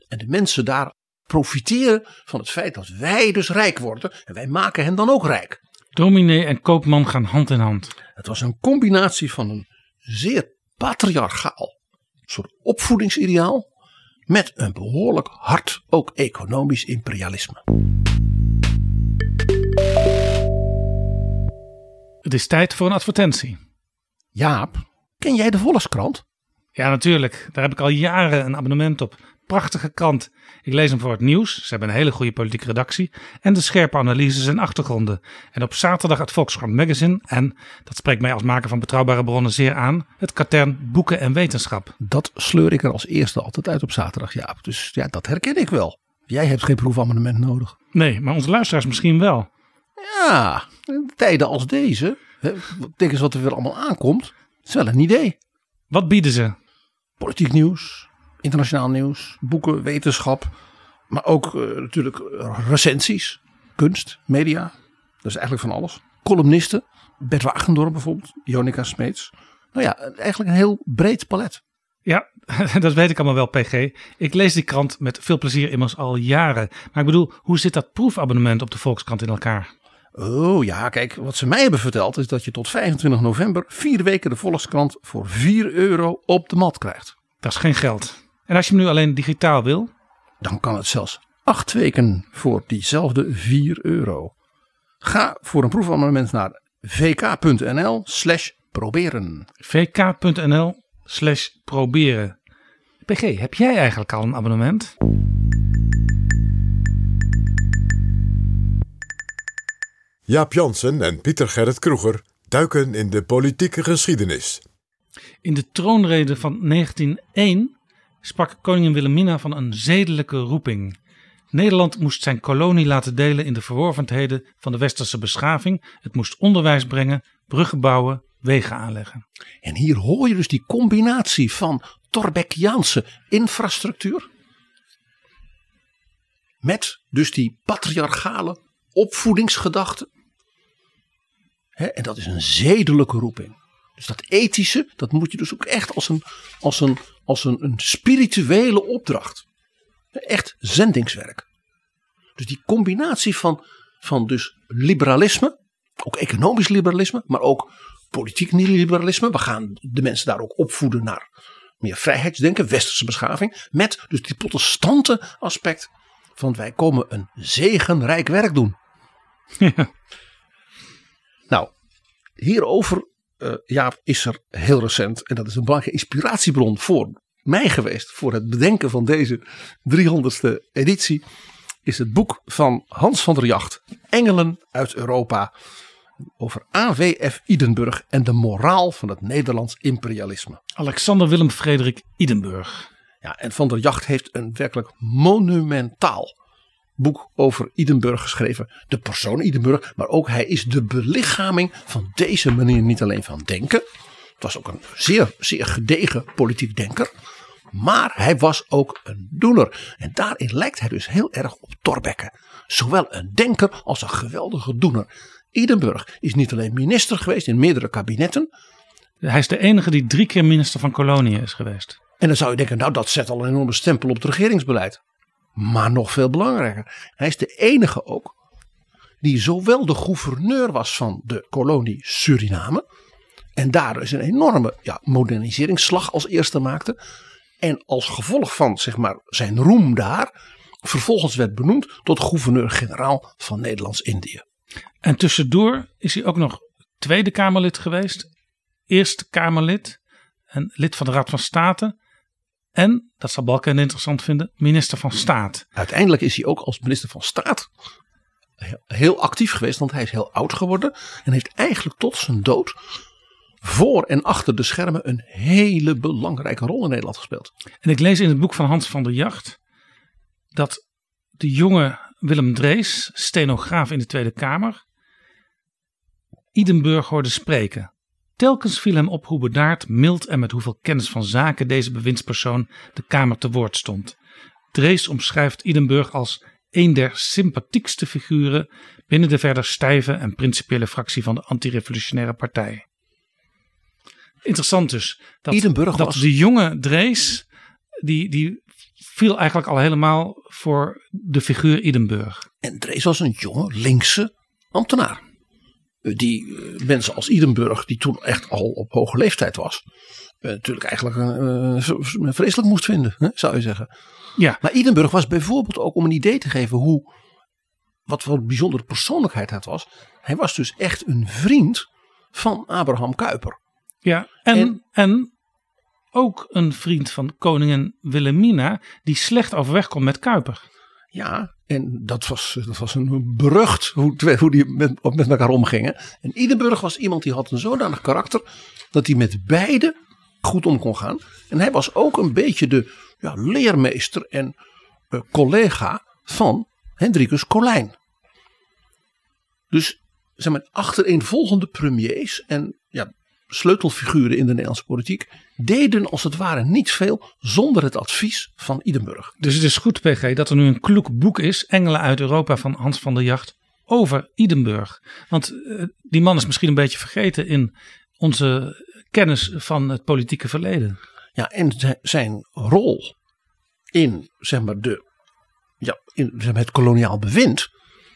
En de mensen daar profiteren van het feit dat wij dus rijk worden. En wij maken hen dan ook rijk. Dominee en koopman gaan hand in hand. Het was een combinatie van een zeer patriarchaal soort opvoedingsideaal met een behoorlijk hard ook economisch imperialisme. Het is tijd voor een advertentie. Jaap, ken jij de Volkskrant? Ja, natuurlijk. Daar heb ik al jaren een abonnement op. Prachtige krant. Ik lees hem voor het nieuws. Ze hebben een hele goede politieke redactie. En de scherpe analyses en achtergronden. En op zaterdag het Volkskrant Magazine. En, dat spreekt mij als maker van betrouwbare bronnen zeer aan, het katern Boeken en Wetenschap. Dat sleur ik er als eerste altijd uit op zaterdag, Jaap. Dus ja, dat herken ik wel. Jij hebt geen proefabonnement nodig. Nee, maar onze luisteraars misschien wel. Ja, in tijden als deze, hè, denk eens wat er weer allemaal aankomt. is wel een idee. Wat bieden ze? Politiek nieuws, internationaal nieuws, boeken, wetenschap. Maar ook eh, natuurlijk eh, recensies, kunst, media. Dat is eigenlijk van alles. Columnisten, Bert Wagendorp bijvoorbeeld, Jonica Smeets. Nou ja, eigenlijk een heel breed palet. Ja, [LAUGHS] dat weet ik allemaal wel, PG. Ik lees die krant met veel plezier immers al jaren. Maar ik bedoel, hoe zit dat proefabonnement op de Volkskrant in elkaar? Oh ja, kijk, wat ze mij hebben verteld is dat je tot 25 november vier weken de Volkskrant voor 4 euro op de mat krijgt. Dat is geen geld. En als je hem nu alleen digitaal wil? Dan kan het zelfs acht weken voor diezelfde 4 euro. Ga voor een proefabonnement naar vk.nl slash proberen. vk.nl slash proberen. PG, heb jij eigenlijk al een abonnement? Jaap Jansen en Pieter Gerrit Kroeger duiken in de politieke geschiedenis. In de troonrede van 1901 sprak koningin Wilhelmina van een zedelijke roeping. Nederland moest zijn kolonie laten delen in de verworvenheden van de westerse beschaving. Het moest onderwijs brengen, bruggen bouwen, wegen aanleggen. En hier hoor je dus die combinatie van Torbeckiaanse infrastructuur. Met dus die patriarchale opvoedingsgedachte. En dat is een zedelijke roeping. Dus dat ethische, dat moet je dus ook echt als een, als een, als een, een spirituele opdracht. Echt zendingswerk. Dus die combinatie van, van dus liberalisme, ook economisch liberalisme, maar ook politiek liberalisme. We gaan de mensen daar ook opvoeden naar meer vrijheidsdenken, westerse beschaving. Met dus die protestante aspect van wij komen een zegenrijk werk doen. Ja. [LAUGHS] Nou, hierover, eh, Jaap, is er heel recent, en dat is een belangrijke inspiratiebron voor mij geweest, voor het bedenken van deze 300ste editie, is het boek van Hans van der Jacht, Engelen uit Europa, over AWF Idenburg en de moraal van het Nederlands imperialisme. Alexander Willem Frederik Idenburg. Ja, en Van der Jacht heeft een werkelijk monumentaal boek over Idenburg geschreven. De persoon Idenburg, maar ook hij is de belichaming van deze manier niet alleen van denken. Het was ook een zeer, zeer gedegen politiek denker. Maar hij was ook een doener. En daarin lijkt hij dus heel erg op Thorbecke. Zowel een denker als een geweldige doener. Idenburg is niet alleen minister geweest in meerdere kabinetten. Hij is de enige die drie keer minister van Koloniën is geweest. En dan zou je denken, nou dat zet al een enorme stempel op het regeringsbeleid. Maar nog veel belangrijker, hij is de enige ook die zowel de gouverneur was van de kolonie Suriname. En daar dus een enorme ja, moderniseringsslag als eerste maakte. En als gevolg van zeg maar, zijn roem daar, vervolgens werd benoemd tot gouverneur-generaal van Nederlands-Indië. En tussendoor is hij ook nog Tweede Kamerlid geweest, Eerste Kamerlid en lid van de Raad van State. En, dat zal Balken interessant vinden, minister van Staat. Uiteindelijk is hij ook als minister van Staat heel actief geweest, want hij is heel oud geworden. En heeft eigenlijk tot zijn dood voor en achter de schermen een hele belangrijke rol in Nederland gespeeld. En ik lees in het boek van Hans van der Jacht dat de jonge Willem Drees, stenograaf in de Tweede Kamer, Idenburg hoorde spreken. Telkens viel hem op hoe bedaard, mild en met hoeveel kennis van zaken deze bewindspersoon de Kamer te woord stond. Drees omschrijft Idenburg als een der sympathiekste figuren binnen de verder stijve en principiële fractie van de antirevolutionaire partij. Interessant dus dat, Idenburg dat was- de jonge Drees, die, die viel eigenlijk al helemaal voor de figuur Idenburg. En Drees was een jonge linkse ambtenaar. Die eh, mensen als Idenburg, die toen echt al op hoge leeftijd was, eh, natuurlijk eigenlijk v- vreselijk moest vinden, hè, zou je zeggen. Ja. Maar Idenburg was bijvoorbeeld ook om een idee te geven hoe, wat voor een bijzondere persoonlijkheid het was. Hij was dus echt een vriend van Abraham Kuyper. Ja, en, En- en, ook een vriend van koningin Wilhelmina, die slecht overweg komt met Kuiper. Ja, en dat was, dat was een berucht hoe, hoe die met, met elkaar omgingen. En Idenburg was iemand die had een zodanig karakter dat hij met beide goed om kon gaan. En hij was ook een beetje de ja, leermeester en eh, collega van Hendrikus Colijn. Dus zeg maar, achtereenvolgende premiers en ja, sleutelfiguren in de Nederlandse politiek deden als het ware niet veel zonder het advies van Idenburg. Dus het is goed, PG, dat er nu een kloek boek is, Engelen uit Europa van Hans van der Jacht, over Idenburg. Want eh, die man is misschien een beetje vergeten in onze kennis van het politieke verleden. Ja, en zi- zijn rol in, zeg maar, de, ja, in zeg maar, het koloniaal bewind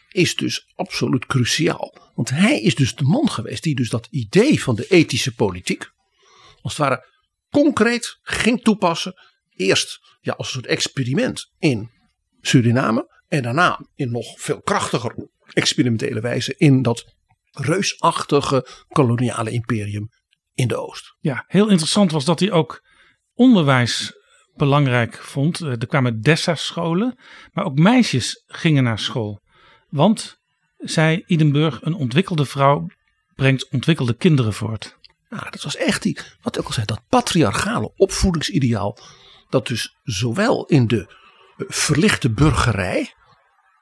is dus absoluut cruciaal. Want hij is dus de man geweest die dus dat idee van de ethische politiek, als het ware concreet ging toepassen. Eerst ja, als een soort experiment in Suriname en daarna in nog veel krachtiger experimentele wijze in dat reusachtige koloniale imperium in de Oost. Ja, heel interessant was dat hij ook onderwijs belangrijk vond. Eh, Er kwamen Dessa-scholen, maar ook meisjes gingen naar school. Want, zei Idenburg, een ontwikkelde vrouw brengt ontwikkelde kinderen voort. Nou, dat was echt die, wat ik al zei, dat patriarchale opvoedingsideaal. Dat dus zowel in de eh, verlichte burgerij,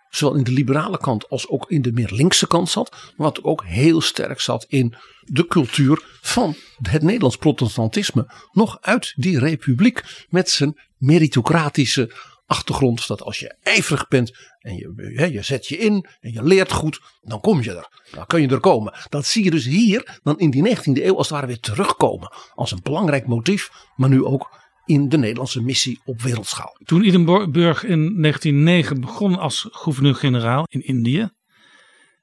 zowel in de liberale kant als ook in de meer linkse kant zat. Maar wat ook heel sterk zat in de cultuur van het Nederlands protestantisme. Nog uit die republiek met zijn meritocratische achtergrond. Dat als je ijverig bent en je, je zet je in en je leert goed, dan kom je er. Dan kun je er komen. Dat zie je dus hier dan in die 19e eeuw als het ware weer terugkomen. Als een belangrijk motief, maar nu ook in de Nederlandse missie op wereldschaal. Toen Idenburg in 1909 begon als gouverneur-generaal in Indië,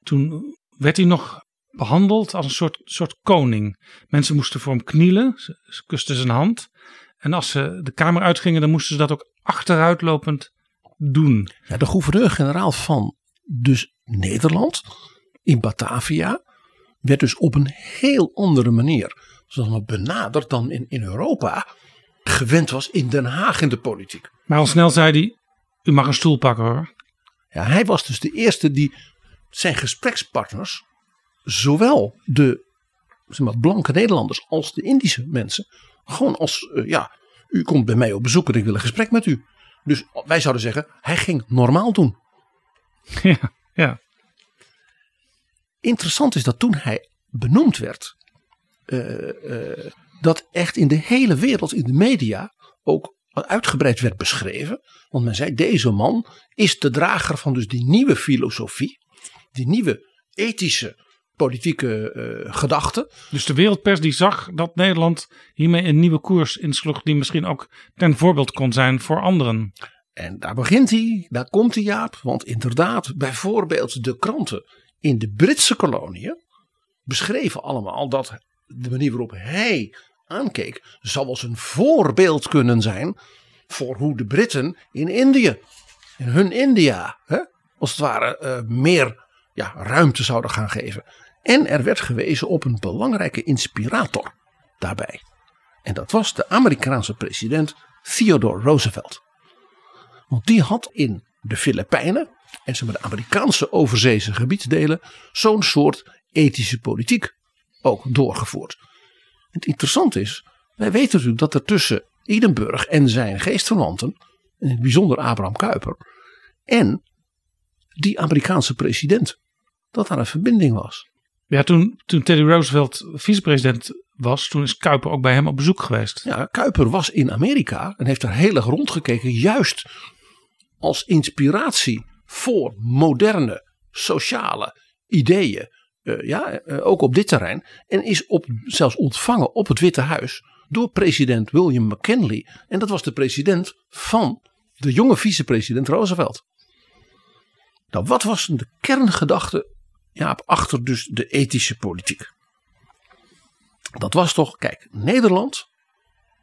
toen werd hij nog behandeld als een soort, soort koning. Mensen moesten voor hem knielen, ze, ze kusten zijn hand. En als ze de kamer uitgingen, dan moesten ze dat ook achteruitlopend doen. Ja, de gouverneur-generaal van dus Nederland in Batavia werd dus op een heel andere manier zoals benaderd dan in, in Europa gewend was in Den Haag in de politiek. Maar al snel zei hij, u mag een stoel pakken hoor. Ja, hij was dus de eerste die zijn gesprekspartners, zowel de zeg maar, blanke Nederlanders als de Indische mensen, gewoon als, eh, ja, u komt bij mij op bezoek en ik wil een gesprek met u. Dus wij zouden zeggen, hij ging normaal doen. [LAUGHS] Ja, ja. Interessant is dat toen hij benoemd werd, eh, eh, dat echt in de hele wereld, in de media, ook uitgebreid werd beschreven. Want men zei, deze man is de drager van dus die nieuwe filosofie, die nieuwe ethische politieke eh gedachte. Dus de wereldpers die zag dat Nederland hiermee een nieuwe koers insloeg, die misschien ook ten voorbeeld kon zijn voor anderen. En daar begint hij, daar komt hij Jaap. Want inderdaad, bijvoorbeeld de kranten in de Britse koloniën beschreven allemaal dat de manier waarop hij aankeek zou als een voorbeeld kunnen zijn voor hoe de Britten in Indië, in hun India, hè, als het ware eh, meer ja, ruimte zouden gaan geven. En er werd gewezen op een belangrijke inspirator daarbij. En dat was de Amerikaanse president Theodore Roosevelt. Want die had in de Filipijnen en zeg de Amerikaanse overzeese gebiedsdelen zo'n soort ethische politiek ook doorgevoerd. Het interessante is, wij weten natuurlijk dat er tussen Edinburgh en zijn geestverwanten, in het bijzonder Abraham Kuyper, en die Amerikaanse president, dat daar een verbinding was. Ja, toen, toen Teddy Roosevelt vicepresident was, toen is Kuiper ook bij hem op bezoek geweest. Ja, Kuyper was in Amerika en heeft daar heel erg rondgekeken, juist als inspiratie voor moderne sociale ideeën. Uh, ja, uh, ook op dit terrein. En is op, zelfs ontvangen op het Witte Huis door president William McKinley. En dat was de president van de jonge vicepresident Roosevelt. Nou, wat was de kerngedachte Jaap, achter dus de ethische politiek. Dat was toch, kijk, Nederland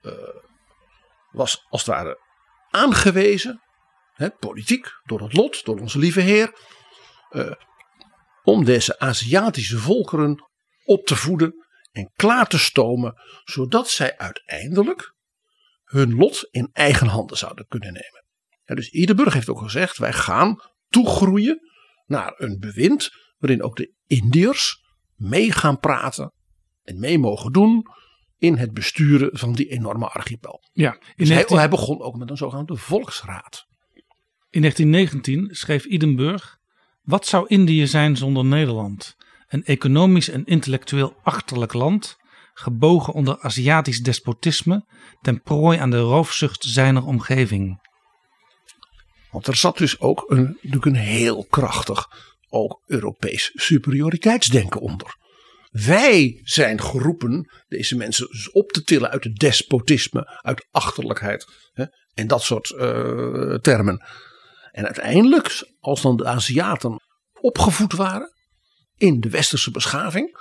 uh, was als het ware aangewezen, hè, politiek, door het lot, door onze lieve Heer, uh, om deze Aziatische volkeren op te voeden en klaar te stomen, zodat zij uiteindelijk hun lot in eigen handen zouden kunnen nemen. Ja, dus Iederburg heeft ook gezegd: wij gaan toegroeien naar een bewind waarin ook de Indiërs mee gaan praten en mee mogen doen in het besturen van die enorme archipel. Ja, in dus 19... hij, hij, begon ook met een zogenaamde volksraad. In 1919 schreef Idenburg: Wat zou Indië zijn zonder Nederland? Een economisch en intellectueel achterlijk land, gebogen onder Aziatisch despotisme, ten prooi aan de roofzucht zijner omgeving. Want er zat dus ook een, natuurlijk een heel krachtig, ook Europees superioriteitsdenken onder. Wij zijn geroepen deze mensen dus op te tillen uit het despotisme, uit achterlijkheid hè, en dat soort uh, termen. En uiteindelijk, als dan de Aziaten opgevoed waren in de westerse beschaving,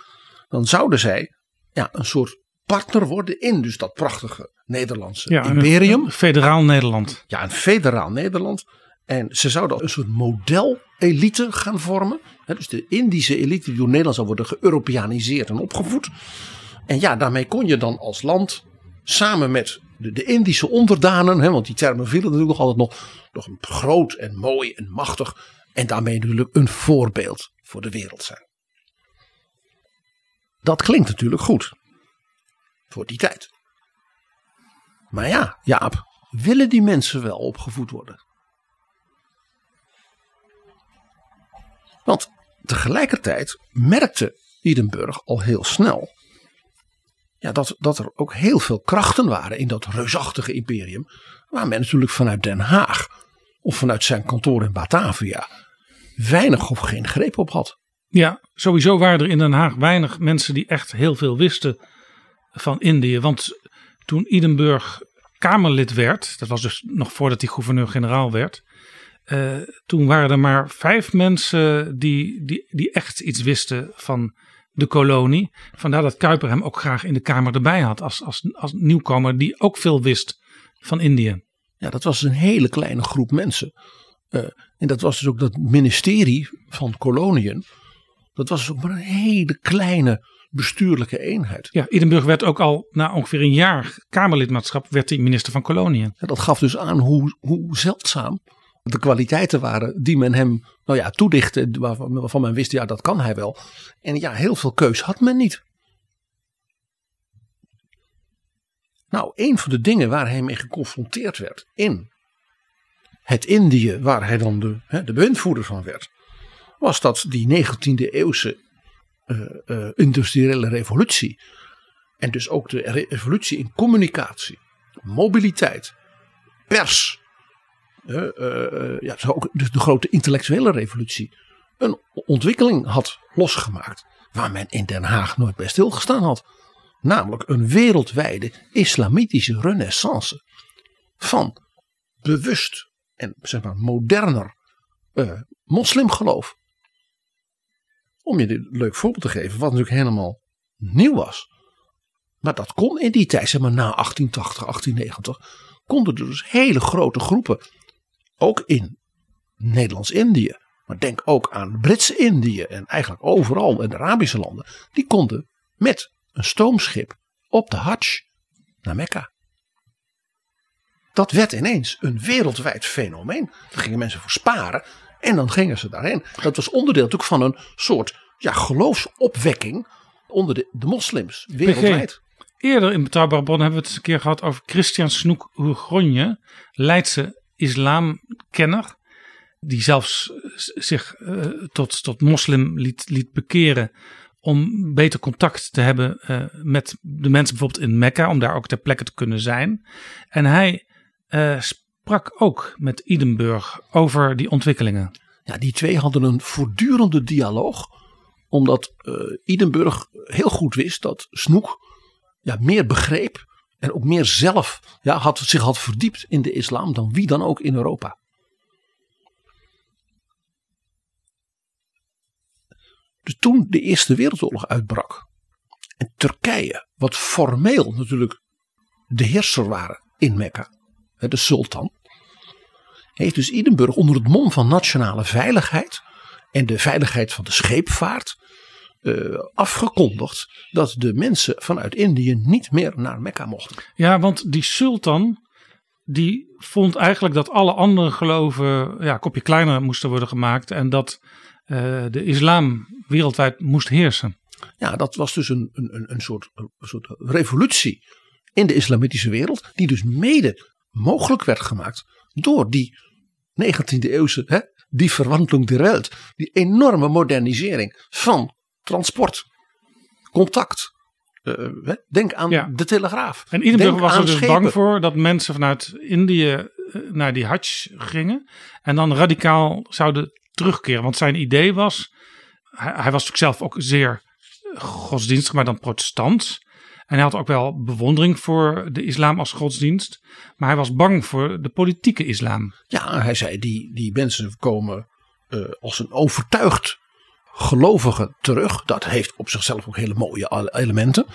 dan zouden zij ja, een soort partner worden in dus dat prachtige Nederlandse ja, imperium. Een federaal Nederland. Ja, een federaal Nederland. En ze zouden een soort model-elite gaan vormen. dus de Indische elite die door Nederland zou worden geëuropeaniseerd en opgevoed. En ja, daarmee kon je dan als land samen met de, Indische onderdanen, want die termen vielen natuurlijk nog altijd nog, nog een groot en mooi en machtig. En daarmee natuurlijk een voorbeeld voor de wereld zijn. Dat klinkt natuurlijk goed. Voor die tijd. Maar ja, Jaap, willen die mensen wel opgevoed worden? Want tegelijkertijd merkte Edinburgh al heel snel ja, dat, dat er ook heel veel krachten waren in dat reusachtige imperium. Waar men natuurlijk vanuit Den Haag of vanuit zijn kantoor in Batavia weinig of geen greep op had. Ja, sowieso waren er in Den Haag weinig mensen die echt heel veel wisten van Indië. Want toen Edinburgh Kamerlid werd, dat was dus nog voordat hij gouverneur-generaal werd. Uh, toen waren er maar vijf mensen die, die, die echt iets wisten van de kolonie. Vandaar dat Kuiper hem ook graag in de Kamer erbij had als, als, als nieuwkomer die ook veel wist van Indië. Ja, dat was een hele kleine groep mensen. Uh, en dat was dus ook dat ministerie van koloniën. Dat was dus ook maar een hele kleine bestuurlijke eenheid. Ja, Edinburgh werd ook al na ongeveer een jaar Kamerlidmaatschap werd hij minister van koloniën. Ja, dat gaf dus aan hoe, hoe zeldzaam de kwaliteiten waren die men hem nou ja, toedichtte, waarvan, men wist, ja dat kan hij wel. En ja, heel veel keus had men niet. Nou, een van de dingen waar hij mee geconfronteerd werd in het Indië, waar hij dan de, hè, de bewindvoerder van werd, was dat die 19e eeuwse uh, industriële revolutie. En dus ook de revolutie in communicatie, mobiliteit, pers, uh, ja, ook dus de grote intellectuele revolutie, een ontwikkeling had losgemaakt. Waar men in Den Haag nooit bij stilgestaan had. Namelijk een wereldwijde islamitische renaissance. Van bewust en zeg maar moderner uh, moslimgeloof. Om je een leuk voorbeeld te geven, wat natuurlijk helemaal nieuw was. Maar dat kon in die tijd, zeg maar na 1880, 1890, konden er dus hele grote groepen ook in Nederlands-Indië, maar denk ook aan Brits-Indië en eigenlijk overal in de Arabische landen, die konden met een stoomschip op de Hajj naar Mekka. Dat werd ineens een wereldwijd fenomeen. Daar gingen mensen voor sparen en dan gingen ze daarheen. Dat was onderdeel natuurlijk van een soort ja, geloofsopwekking onder de, de moslims wereldwijd. Eerder in Betrouwbare Bronnen hebben we het eens een keer gehad over Christian Snoek Oegronje, Leidse islamkenner. Die zelfs zich uh, tot, tot moslim liet, liet bekeren om beter contact te hebben uh, met de mensen bijvoorbeeld in Mekka, om daar ook ter plekke te kunnen zijn. En hij sprak ook met Edinburgh over die ontwikkelingen. Ja, die twee hadden een voortdurende dialoog, omdat Edinburgh heel goed wist dat Snoek ja, meer begreep en ook meer zelf ja, had, zich had verdiept in de islam dan wie dan ook in Europa. Dus toen de Eerste Wereldoorlog uitbrak. En Turkije, wat formeel natuurlijk de heerser waren in Mekka. De sultan. Heeft dus Edinburgh onder het mom van nationale veiligheid. En de veiligheid van de scheepvaart. Uh, afgekondigd dat de mensen vanuit Indië niet meer naar Mekka mochten. Ja, want die sultan die vond eigenlijk dat alle andere geloven ja, een kopje kleiner moesten worden gemaakt. En dat uh, de islam wereldwijd moest heersen. Ja, dat was dus een, een, een, soort, een soort revolutie in de islamitische wereld. Die dus mede mogelijk werd gemaakt door die 19e eeuwse, hè, die verwandeling der. Die enorme modernisering van transport, contact. Uh, denk aan Ja. de telegraaf. En Denk was er dus schepen. bang voor dat mensen vanuit Indië eh, naar die Hajj gingen. En dan radicaal zouden terugkeren. Want zijn idee was, hij, hij was natuurlijk zelf ook zeer eh, godsdienstig, maar dan protestant. En hij had ook wel bewondering voor de islam als godsdienst. Maar hij was bang voor de politieke islam. Ja, hij zei die, die mensen komen eh, als een overtuigd gelovige terug. Dat heeft op zichzelf ook hele mooie elementen.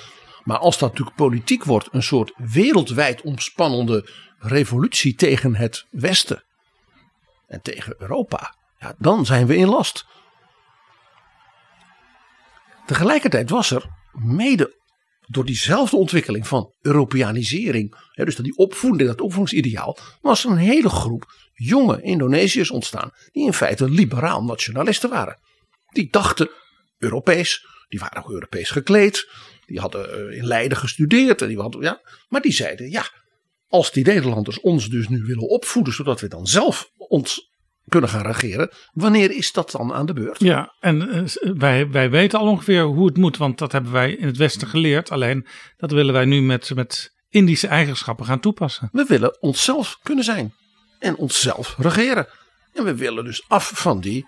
Maar als dat natuurlijk politiek wordt, een soort wereldwijd omspannende revolutie tegen het Westen en tegen Europa, ja, dan zijn we in last. Tegelijkertijd was er mede door diezelfde ontwikkeling van Europeanisering, dus dat die opvoeding, dat opvoedingsideaal, was er een hele groep jonge Indonesiërs ontstaan die in feite liberaal nationalisten waren. Die dachten Europees, die waren ook Europees gekleed, die hadden eh, in Leiden gestudeerd, en die hadden, ja, maar die zeiden ja, als die Nederlanders ons dus nu willen opvoeden, zodat we dan zelf ons kunnen gaan regeren, wanneer is dat dan aan de beurt? Ja, en eh, wij, wij weten al ongeveer hoe het moet, want dat hebben wij in het Westen geleerd. Alleen dat willen wij nu met, met Indische eigenschappen gaan toepassen. We willen onszelf kunnen zijn en onszelf regeren. En we willen dus af van die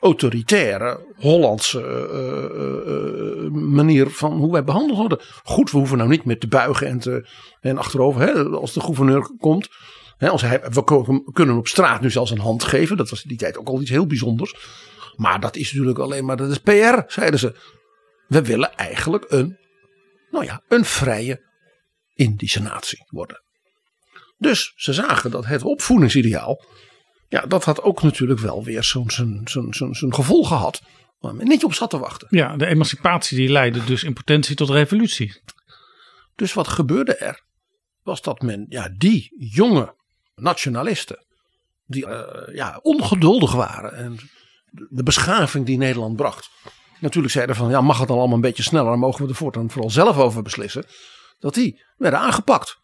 autoritaire Hollandse eh, eh, eh, manier van hoe wij behandeld worden. Goed, we hoeven nou niet meer te buigen en, te, en achterover hè, als de gouverneur komt. Hè, als hij, we kunnen op straat nu zelfs een hand geven. Dat was in die tijd ook al iets heel bijzonders. Maar dat is natuurlijk alleen maar dat is PR, zeiden ze. We willen eigenlijk een, nou ja, een vrije Indische natie worden. Dus ze zagen dat het opvoedingsideaal, ja, dat had ook natuurlijk wel weer zo'n zo'n zo'n zo'n zo'n gevolg gehad. Waar men niet op zat te wachten. Ja, de emancipatie die leidde dus in potentie tot revolutie. Dus wat gebeurde er? Was dat men, ja, die jonge nationalisten, die eh, ja, ongeduldig waren en de beschaving die Nederland bracht. Natuurlijk zeiden van, ja, mag het dan allemaal een beetje sneller, mogen we er voortaan vooral zelf over beslissen. Dat die werden aangepakt.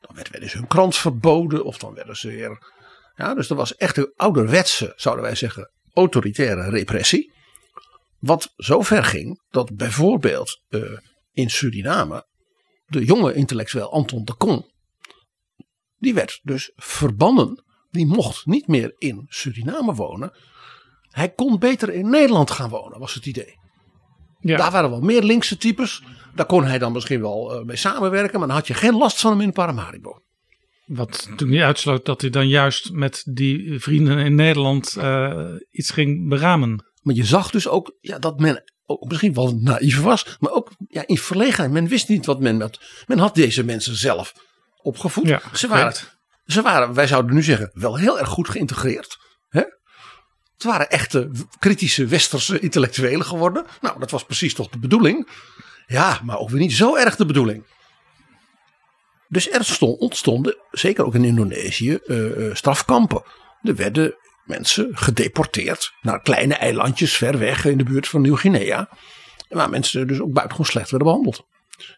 Dan werd, werden ze hun krant verboden of dan werden ze weer. Ja, dus er was echt een ouderwetse, zouden wij zeggen, autoritaire repressie. Wat zo ver ging dat bijvoorbeeld eh, in Suriname de jonge intellectueel Anton de Con, die werd dus verbannen. Die mocht niet meer in Suriname wonen. Hij kon beter in Nederland gaan wonen, was het idee. Ja. Daar waren wel meer linkse types. Daar kon hij dan misschien wel eh, mee samenwerken. Maar dan had je geen last van hem in Paramaribo. Wat natuurlijk niet uitsloot dat hij dan juist met die vrienden in Nederland eh, iets ging beramen. Maar je zag dus ook ja, dat men ook misschien wel naïef was. Maar ook ja, in verlegenheid. Men wist niet wat men had. Men had deze mensen zelf opgevoed. Ja, ze, waren, ze waren, wij zouden nu zeggen, wel heel erg goed geïntegreerd. Hè? Het waren echte kritische westerse intellectuelen geworden. Nou, dat was precies toch de bedoeling. Ja, maar ook weer niet zo erg de bedoeling. Dus er stond, ontstonden, zeker ook in Indonesië, eh, eh, strafkampen. Er werden mensen gedeporteerd naar kleine eilandjes ver weg in de buurt van Nieuw-Guinea. Waar mensen dus ook buitengewoon slecht werden behandeld.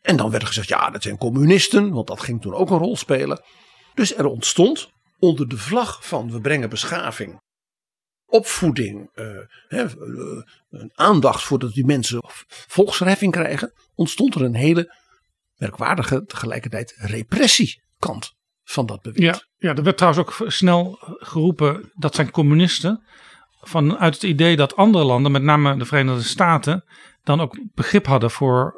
En dan werd er gezegd, ja, dat zijn communisten, want dat ging toen ook een rol spelen. Dus er ontstond onder de vlag van we brengen beschaving, opvoeding, eh, aandacht voor dat die mensen volksreffing krijgen, ontstond er een hele merkwaardige tegelijkertijd repressiekant van dat bewind. Ja, ja, er werd trouwens ook snel geroepen dat zijn communisten. Vanuit het idee dat andere landen, met name de Verenigde Staten, dan ook begrip hadden voor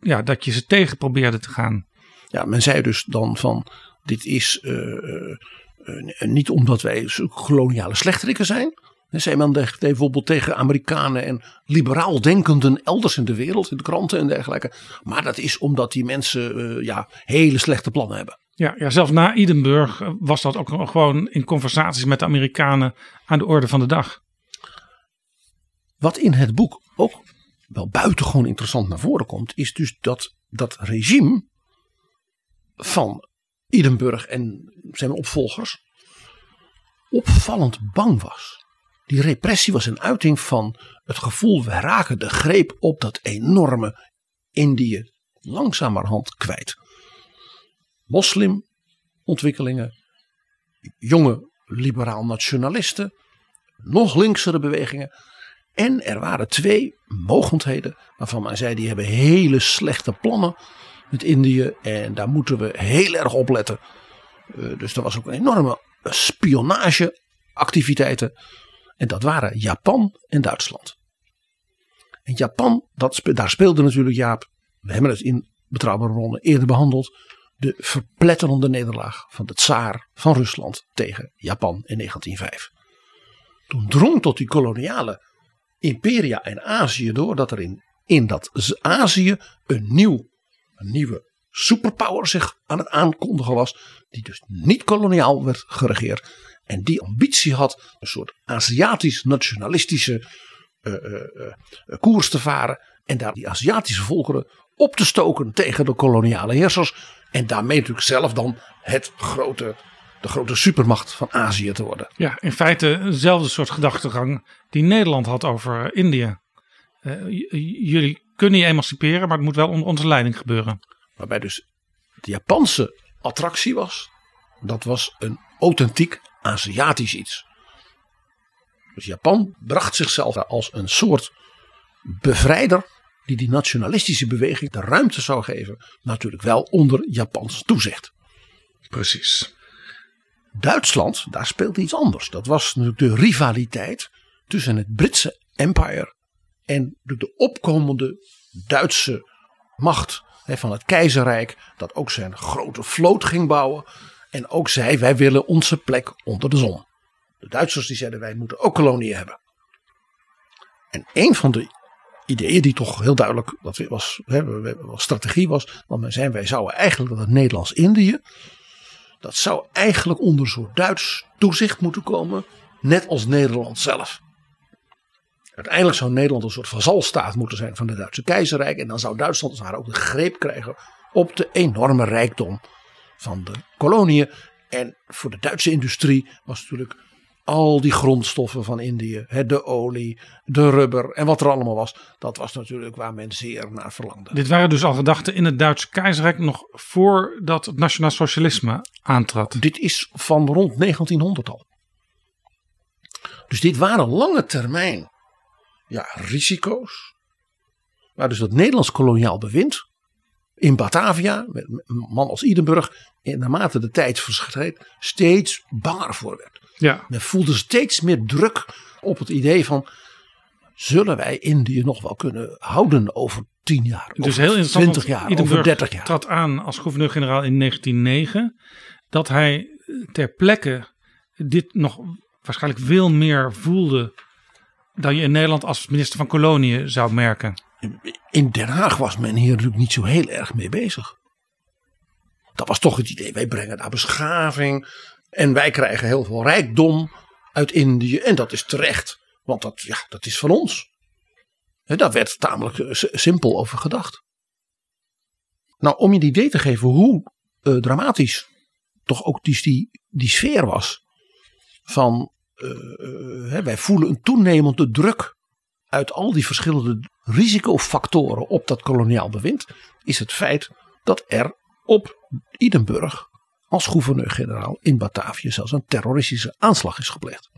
ja, dat je ze tegen probeerde te gaan. Ja, men zei dus dan van dit is eh, eh, eh, niet omdat wij koloniale slechterikken zijn. Zeeman deed bijvoorbeeld tegen Amerikanen en liberaal denkenden elders in de wereld, in de kranten en dergelijke. Maar dat is omdat die mensen eh, ja, hele slechte plannen hebben. Ja, ja, zelfs na Edinburgh eh, was dat ook gewoon in conversaties met de Amerikanen aan de orde van de dag. Wat in het boek ook wel buitengewoon interessant naar voren komt, is dus dat dat regime van Edinburgh en zijn opvolgers opvallend bang was. Die repressie was een uiting van het gevoel, we raken de greep op dat enorme Indië langzamerhand kwijt. Moslimontwikkelingen, jonge liberaal nationalisten, nog linksere bewegingen. En er waren twee mogendheden waarvan men zei die hebben hele slechte plannen met Indië en daar moeten we heel erg op letten. Uh, dus er was ook een enorme spionageactiviteiten en dat waren Japan en Duitsland. En Japan, dat, daar speelde natuurlijk Jaap, we hebben het in betrouwbare bronnen eerder behandeld, de verpletterende nederlaag van de tsaar van Rusland tegen Japan in 1905. Toen drong tot die koloniale imperia in Azië door dat er in, in dat Azië een, nieuw, een nieuwe superpower zich aan het aankondigen was, die dus niet koloniaal werd geregeerd en die ambitie had een soort Aziatisch nationalistische uh, uh, uh, koers te varen en daar die Aziatische volkeren op te stoken tegen de koloniale heersers en daarmee natuurlijk zelf dan het grote, de grote supermacht van Azië te worden. Ja, in feite dezelfde soort gedachtegang die Nederland had over Indië. jullie kunnen je emanciperen, maar het moet wel onder onze leiding gebeuren. Waarbij dus de Japanse attractie was, dat was een authentiek Aziatisch iets. Dus Japan bracht zichzelf als een soort bevrijder die die nationalistische beweging de ruimte zou geven, natuurlijk wel onder Japans toezicht. Precies. Duitsland, daar speelde iets anders. Dat was natuurlijk de rivaliteit tussen het Britse empire en de opkomende Duitse macht van het keizerrijk, dat ook zijn grote vloot ging bouwen en ook zei, wij willen onze plek onder de zon. De Duitsers die zeiden, wij moeten ook koloniën hebben. En een van de ideeën die toch heel duidelijk dat was, was strategie was. Want men zei, wij zouden eigenlijk dat Nederlands-Indië. Dat zou eigenlijk onder zo'n Duits toezicht moeten komen. Net als Nederland zelf. Uiteindelijk zou Nederland een soort vazalstaat moeten zijn van het Duitse keizerrijk. En dan zou Duitsland als het ook de greep krijgen op de enorme rijkdom van de koloniën. En voor de Duitse industrie was natuurlijk al die grondstoffen van Indië, de olie, de rubber en wat er allemaal was, dat was natuurlijk waar men zeer naar verlangde. Dit waren dus al gedachten in het Duitse keizerrijk nog voordat het nationaal socialisme aantrad. Dit is van rond 1900 al. Dus dit waren lange termijn ja, risico's. Maar dus dat Nederlands koloniaal bewind in Batavia, met een man als Idenburg, naarmate de tijd verschreed, steeds banger voor werd. Ja. Men voelde steeds meer druk op het idee van, zullen wij Indië nog wel kunnen houden over 10 jaar, dus over heel interessant, 20 jaar, Idenburg over 30 jaar. trad aan als gouverneur-generaal in 1909, dat hij ter plekke dit nog waarschijnlijk veel meer voelde dan je in Nederland als minister van Koloniën zou merken. In Den Haag was men hier natuurlijk niet zo heel erg mee bezig. Dat was toch het idee, wij brengen daar beschaving en wij krijgen heel veel rijkdom uit Indië. En dat is terecht, want dat, ja, dat is van ons. En daar werd tamelijk eh, simpel over gedacht. Nou, om je een idee te geven hoe uh, dramatisch toch ook die, die, sfeer was. Van uh, wij voelen een toenemende druk uit al die verschillende risicofactoren op dat koloniaal bewind. Is het feit dat er op Idenburg als gouverneur-generaal in Batavië zelfs een terroristische aanslag is gepleegd.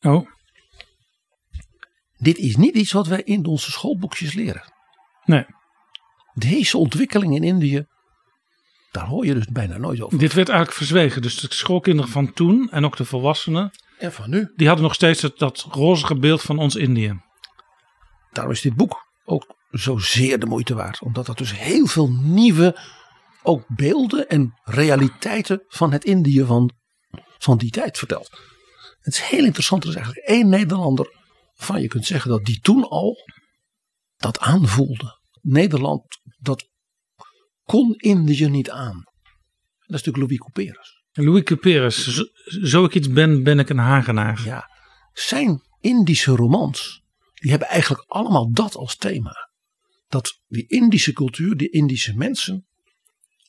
Oh. Dit is niet iets wat wij in onze schoolboekjes leren. Nee. Deze ontwikkeling in Indië, daar hoor je dus bijna nooit over. Dit werd eigenlijk verzwegen. Dus de schoolkinderen van toen en ook de volwassenen. En van nu. Die hadden nog steeds het, dat rozige beeld van ons Indië. Daarom is dit boek ook zozeer de moeite waard. Omdat dat dus heel veel nieuwe ook beelden en realiteiten van het Indië van, van die tijd vertelt. Het is heel interessant. Er is eigenlijk één Nederlander van je kunt zeggen dat die toen al dat aanvoelde. Nederland, dat kon Indië niet aan. Dat is natuurlijk Louis Couperus. Louis Couperus, zo, zo ik iets ben, ben ik een Hagenaar. Ja, zijn Indische romans, die hebben eigenlijk allemaal dat als thema. Dat die Indische cultuur, die Indische mensen,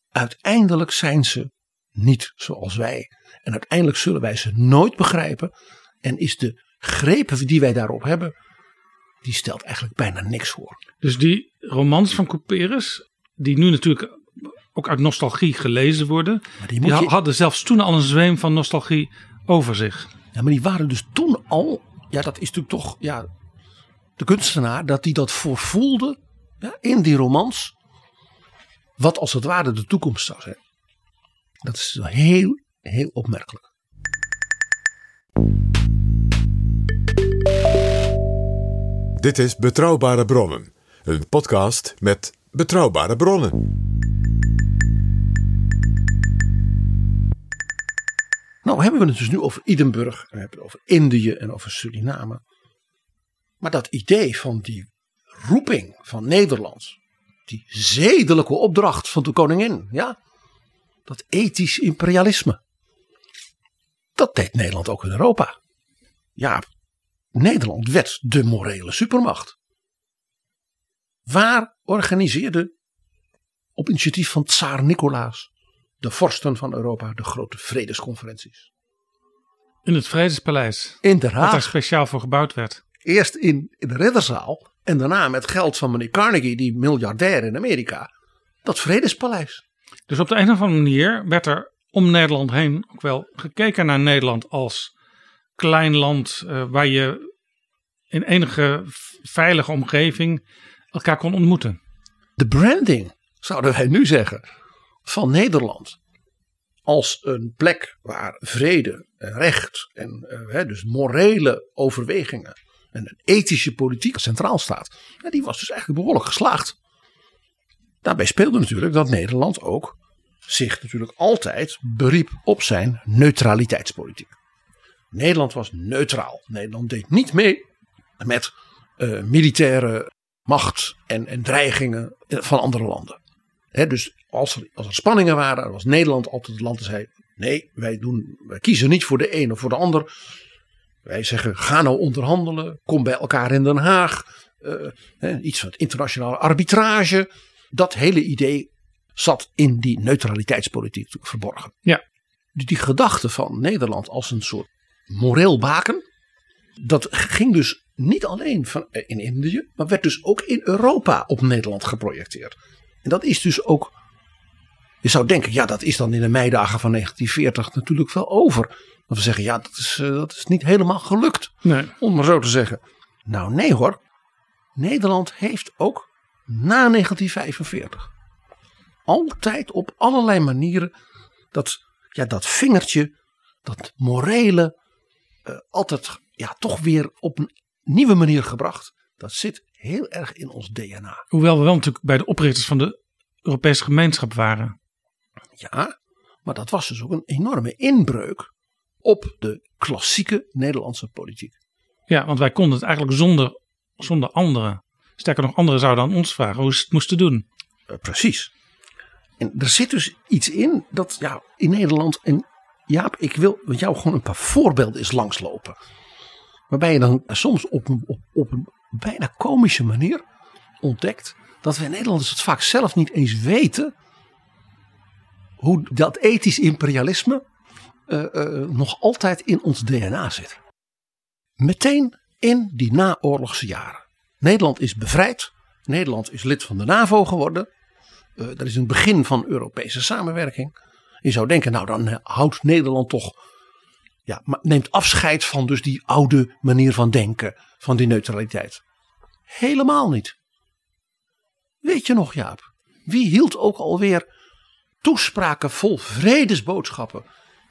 uiteindelijk zijn ze niet zoals wij. En uiteindelijk zullen wij ze nooit begrijpen. En is de grepen die wij daarop hebben, die stelt eigenlijk bijna niks voor. Dus die romans van Couperus, die nu natuurlijk ook uit nostalgie gelezen worden, Maar die die, moet je- hadden zelfs toen al een zweem van nostalgie over zich. Ja, maar die waren dus toen al, ja, dat is natuurlijk toch, ja, de kunstenaar, dat die dat voorvoelde ja, in die romans. Wat als het ware de toekomst zou zijn. Dat is heel, heel opmerkelijk. Dit is Betrouwbare Bronnen, een podcast met betrouwbare bronnen. Nou hebben we het dus nu over Edinburgh, en we hebben het over Indië en over Suriname. Maar dat idee van die roeping van Nederland, die zedelijke opdracht van de koningin, ja, dat ethisch imperialisme, dat deed Nederland ook in Europa. Ja, Nederland werd de morele supermacht. Waar organiseerde op initiatief van tsaar Nicolaas de vorsten van Europa de grote vredesconferenties? In het Vredespaleis, In Den wat daar speciaal voor gebouwd werd. Eerst in, in de ridderzaal en daarna met geld van meneer Carnegie, die miljardair in Amerika, dat vredespaleis. Dus op de een of andere manier werd er om Nederland heen ook wel gekeken naar Nederland als klein land eh, waar je in enige veilige omgeving elkaar kon ontmoeten. De branding, zouden wij nu zeggen, van Nederland als een plek waar vrede en recht en eh, dus morele overwegingen en een ethische politiek centraal staat, ja, die was dus eigenlijk behoorlijk geslaagd. Daarbij speelde natuurlijk dat Nederland ook zich natuurlijk altijd beriep op zijn neutraliteitspolitiek. Nederland was neutraal. Nederland deed niet mee met eh, militaire macht en, en dreigingen van andere landen. Dus als er, als er spanningen waren, was Nederland altijd het land dat zei: nee, wij, doen, wij kiezen niet voor de een of voor de ander. Wij zeggen: ga nou onderhandelen, kom bij elkaar in Den Haag. eh, hè, iets van het internationale arbitrage. Dat hele idee zat in die neutraliteitspolitiek verborgen. Ja. Dus die gedachte van Nederland als een soort moreel baken. Dat ging dus niet alleen van, eh, in Indië, maar werd dus ook in Europa op Nederland geprojecteerd. En dat is dus ook. Je zou denken, ja, dat is dan in de meidagen van 1940 natuurlijk wel over. Dat we zeggen, ja, dat is, eh, dat is niet helemaal gelukt, Nee. om maar zo te zeggen. Nou, nee hoor. Nederland heeft ook na 1945 altijd op allerlei manieren dat, ja, dat vingertje, dat morele, eh, altijd ja, toch weer op een nieuwe manier gebracht. Dat zit heel erg in ons DNA. Hoewel we wel natuurlijk bij de oprichters van de Europese gemeenschap waren. Ja, maar dat was dus ook een enorme inbreuk op de klassieke Nederlandse politiek. Ja, want wij konden het eigenlijk zonder, zonder anderen. Sterker nog, anderen zouden aan ons vragen hoe ze het moesten doen. Eh, precies. En er zit dus iets in dat ja, in Nederland. En Jaap, ik wil met jou gewoon een paar voorbeelden eens langslopen. Waarbij je dan soms op een, op, op een bijna komische manier ontdekt. dat we Nederlanders het vaak zelf niet eens weten. Hoe dat ethisch imperialisme. eh, eh, nog altijd in ons DNA zit. Meteen in die naoorlogse jaren. Nederland is bevrijd. Nederland is lid van de NAVO geworden. Eh, dat is een begin van Europese samenwerking. Je zou denken, nou dan houdt Nederland toch. Ja, maar neemt afscheid van dus die oude manier van denken. Van die neutraliteit. Helemaal niet. Weet je nog, Jaap? Wie hield ook alweer toespraken vol vredesboodschappen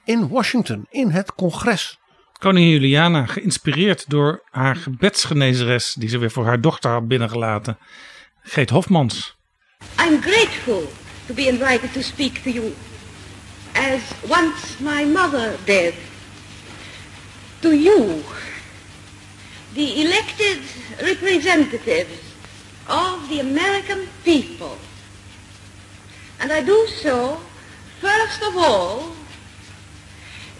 in Washington, in het congres? Koningin Juliana, geïnspireerd door haar gebedsgenezeres, die ze weer voor haar dochter had binnengelaten, Geet Hofmans. I'm grateful to be invited to speak to you as once my mother did. to you, the elected representatives of the American people. And I do so, first of all,